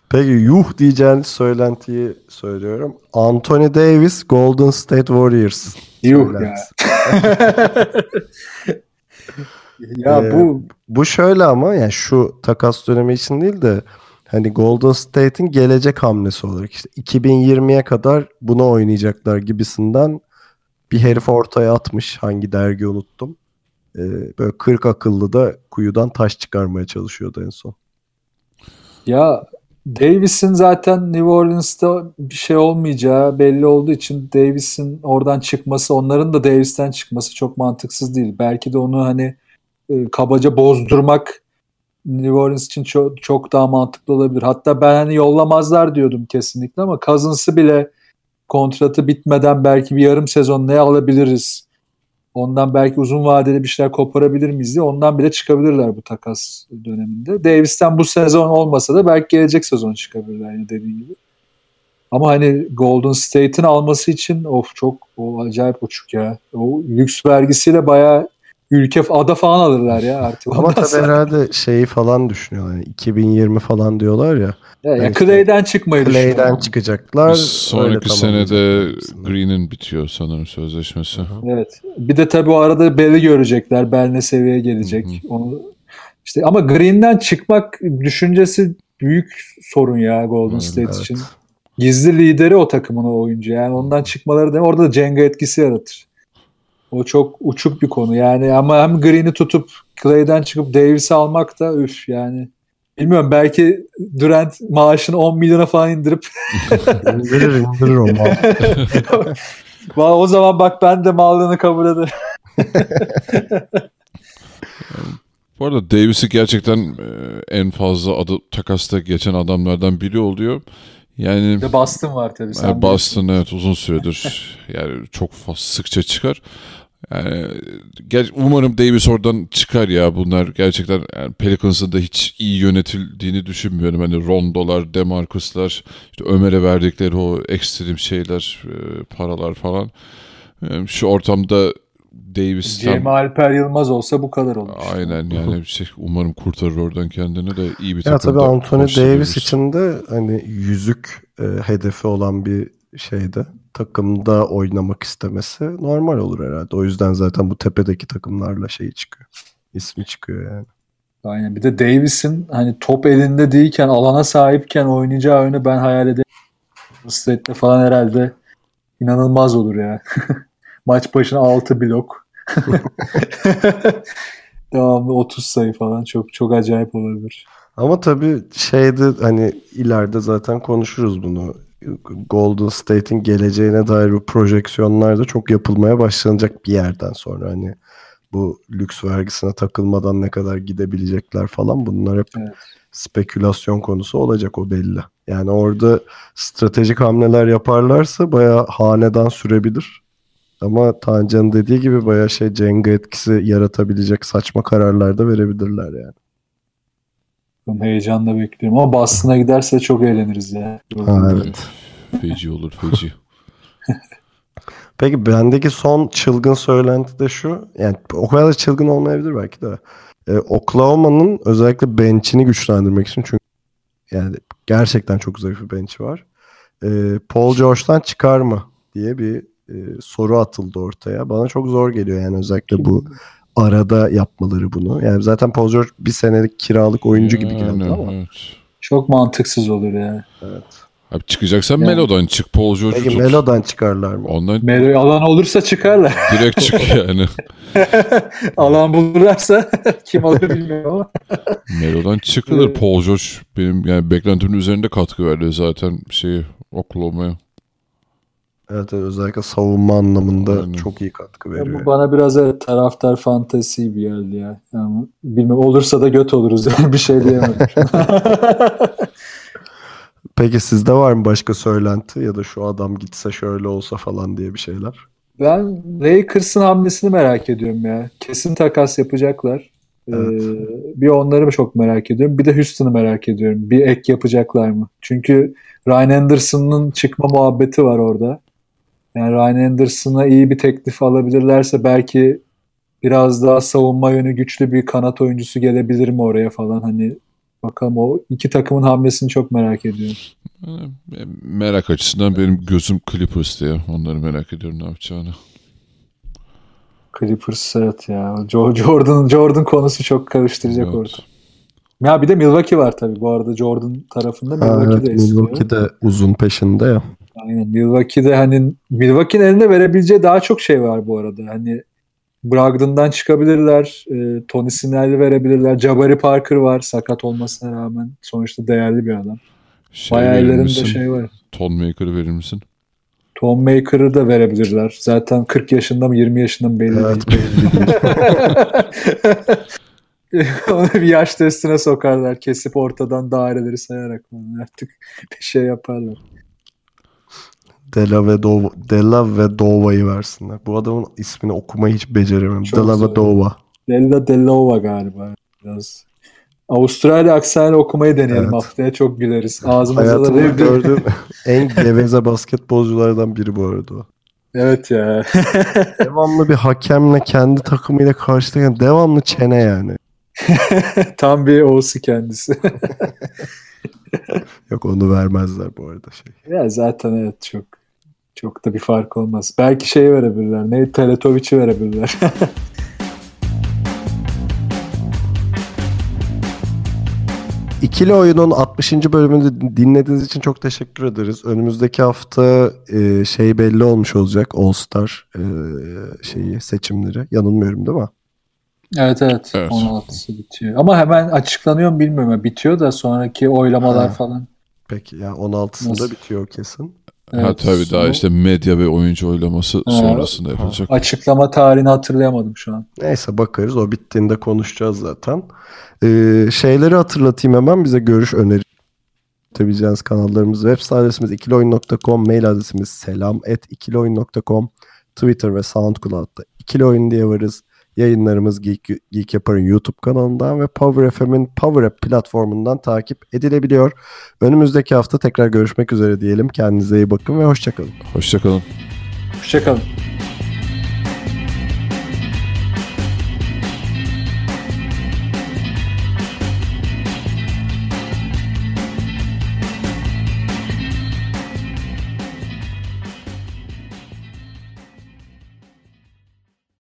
Peki yuh diyeceğiniz söylentiyi söylüyorum. Anthony Davis Golden State Warriors. Yuh ya. söylentisi. ya Ee, bu Bu şöyle ama yani şu takas dönemi için değil de hani Golden State'in gelecek hamlesi olarak işte 2020'ye kadar bunu oynayacaklar gibisinden bir herif ortaya atmış. Hangi dergi unuttum. Ee, böyle 40 akıllı da kuyudan taş çıkarmaya çalışıyordu en son. Ya Davis'in zaten New Orleans'ta bir şey olmayacağı belli olduğu için Davis'in oradan çıkması, onların da Davis'ten çıkması çok mantıksız değil. Belki de onu hani e, kabaca bozdurmak New Orleans için çok, çok daha mantıklı olabilir. Hatta ben hani yollamazlar diyordum kesinlikle ama Cousins'ı bile kontratı bitmeden belki bir yarım sezon ne alabiliriz? Ondan belki uzun vadeli bir şeyler koparabilir miyiz diye ondan bile çıkabilirler bu takas döneminde. Davis'ten bu sezon olmasa da belki gelecek sezon çıkabilirler yani dediğin gibi. Ama hani Golden State'in alması için of çok o acayip uçuk ya. O lüks vergisiyle bayağı ülke ada falan alırlar ya artık. Ama tabii sonra- herhalde şeyi falan düşünüyorlar. Yani 2020 falan diyorlar ya. Ya, ya Clay'den çıkmayı Clay'den çıkacaklar. öyle Sonraki senede. Green'in bitiyor sanırım sözleşmesi. Evet. Bir de tabii o arada Bell'i görecekler. Bell ne seviyeye gelecek. Hı Onu işte ama Green'den çıkmak düşüncesi büyük sorun ya Golden Evet, State evet. için. Gizli lideri o takımın o oyuncu. Yani ondan çıkmaları da orada da Jenga etkisi yaratır. O çok uçuk bir konu. Yani ama hem Green'i tutup Clay'den çıkıp Davis'i almak da üf yani. Bilmiyorum belki Durant maaşını 10 milyona falan indirip İndirir indirir o mal. O zaman bak ben de mallığını kabul ederim. Bu arada Davis'i gerçekten e, en fazla adı takasta geçen adamlardan biri oluyor. Yani de Boston var tabii. Sen Yani Boston evet uzun süredir yani çok sıkça çıkar. Yani, ger- umarım Davis oradan çıkar ya bunlar gerçekten yani Pelicans'ın da hiç iyi yönetildiğini düşünmüyorum. Hani Rondo'lar, Demarcus'lar, işte Ömer'e verdikleri o ekstrem şeyler, e, paralar falan. E, Şu ortamda Davis'ten Cem Alper Yılmaz olsa bu kadar olur. aynen yani bir şey umarım kurtarır oradan kendini de iyi bir Ya tabii takımda Anthony. Davis için de hani yüzük e, hedefi olan bir şeyde takımda oynamak istemesi normal olur herhalde. O yüzden zaten bu tepedeki takımlarla şey çıkıyor. İsmi çıkıyor yani. Aynen. Bir de Davis'in hani top elinde değilken alana sahipken oynayacağı oyunu ben hayal edemiyorum. State'de falan herhalde inanılmaz olur ya. Maç başına 6 blok. Devamlı 30 sayı falan çok çok acayip olabilir. Ama tabii şeyde hani ileride zaten konuşuruz bunu. Golden State'in geleceğine dair bu projeksiyonlar da çok yapılmaya başlanacak bir yerden sonra. Hani bu lüks vergisine takılmadan ne kadar gidebilecekler falan bunlar hep Evet. spekülasyon konusu olacak o belli. Yani orada stratejik hamleler yaparlarsa bayağı hanedan sürebilir. Ama Tancan'ın dediği gibi bayağı şey Jenga etkisi yaratabilecek saçma kararlar da verebilirler yani. Ben heyecanla bekliyorum ama Boston'a giderse çok eğleniriz ya. Ha, evet. Feci olur feci. Peki bendeki son çılgın söylenti de şu. Yani o kadar da çılgın olmayabilir belki de. Ee, Oklahoma'nın özellikle bench'ini güçlendirmek için çünkü yani gerçekten çok zayıf bir bench'i var. Ee, Paul George'dan çıkar mı diye bir e, soru atıldı ortaya. Bana çok zor geliyor yani özellikle bu arada yapmaları bunu. Yani zaten Paul George bir senelik kiralık oyuncu gibi geldi Yani, ama. evet. Çok mantıksız olur ya. Evet. Abi çıkacaksan Yani- Melo'dan çık. Paul George'u Peki tut. Melo'dan çıkarlar mı? Ondan Melo alan olursa çıkarlar. direkt çık yani. alan bulurlarsa kim alır bilmiyorum ama. Melo'dan çıkılır. Paul George benim yani beklentimin üzerinde katkı verdi zaten şeyi Oklahoma'ya. Evet, evet, özellikle savunma anlamında Aynen. çok iyi katkı Ya veriyor. bu bana biraz evet, taraftar fantezi gibi geldi ya. Yani bilmem olursa da göt oluruz yani bir şey diyemem. Peki sizde var mı başka söylenti ya da şu adam gitse şöyle olsa falan diye bir şeyler? ben Lakers'ın hamlesini merak ediyorum ya. Kesin takas yapacaklar. Evet. Ee, bir onları çok merak ediyorum. Bir de Houston'ı merak ediyorum. Bir ek yapacaklar mı? Çünkü Ryan Anderson'ın çıkma muhabbeti var orada. Yani Ryan Anderson'a iyi bir teklif alabilirlerse belki biraz daha savunma yönü güçlü bir kanat oyuncusu gelebilir mi oraya falan hani bakalım o iki takımın hamlesini çok merak ediyorum. Yani, e, merak açısından benim gözüm Clippers'te ya. Onları merak ediyorum ne yapacağını. Clippers evet ya. Jo- Jordan Jordan konusu çok karıştıracak Evet. orada. Ya bir de Milwaukee var tabii bu arada Jordan tarafında Ha, Milwaukee evet. Milwaukee de uzun peşinde ya. Aynen. Milwaukee'de hani Milwaukee'nin eline verebileceği daha çok şey var bu arada. Hani Brogdon'dan çıkabilirler. E, Tony Snell'i verebilirler. Jabari Parker var sakat olmasına rağmen. Sonuçta değerli bir adam. Şey Bayağı ellerinde şey var. Ton Maker'ı verir misin? Tom Maker'ı da verebilirler. Zaten 40 yaşında mı 20 yaşında mı belli Evet değil. Onu bir yaş testine sokarlar. Kesip ortadan daireleri sayarak falan artık bir şey yaparlar. Della ve Dova, Della ve Dova'yı versinler. Bu adamın ismini okumayı hiç beceremem. Çok Della zor. ve Dova. Della Dellova galiba biraz. Avustralya aksanıyla okumayı deneyelim Evet. haftaya çok güleriz. Ağzımıza da Hayatımda bir- gördüğüm en geveze basketbolculardan biri bu arada o. Evet ya. Devamlı bir hakemle kendi takımıyla karşılayan devamlı çene yani. Tam bir Oğuz'u kendisi. Yok onu vermezler bu arada şey. ya zaten evet çok çok da bir fark olmaz. Belki şey verebilirler. Ne Teletovic'i verebilirler. İkili Oyun'un 60. bölümünü dinlediğiniz için çok teşekkür ederiz. Önümüzdeki hafta e, şey belli olmuş olacak. All Star e, şeyi seçimleri. Yanılmıyorum değil mi? evet evet. Evet. 16'sı bitiyor. Ama hemen açıklanıyor mu bilmiyorum. Bitiyor da sonraki oylamalar Ha. falan. Peki ya 16'sında Nasıl? bitiyor kesin. Ha Evet, tabii daha işte medya ve oyuncu oylaması Ha. sonrasında yapılacak. Açıklama tarihini hatırlayamadım şu an. Neyse bakarız. O bittiğinde konuşacağız zaten. Ee, şeyleri hatırlatayım hemen. Bize görüş öneri atabileceğiniz kanallarımız. Web site adresimiz ikilioyun.com. Mail adresimiz selam at ikilioyun.com. Twitter ve SoundCloud'da ikili oyun diye varız. Yayınlarımız Geek, Geek Yapar'ın YouTube kanalından ve Power FM'in Power App platformundan takip edilebiliyor. Önümüzdeki hafta tekrar görüşmek üzere diyelim. Kendinize iyi bakın ve hoşçakalın. Hoşçakalın. Hoşçakalın.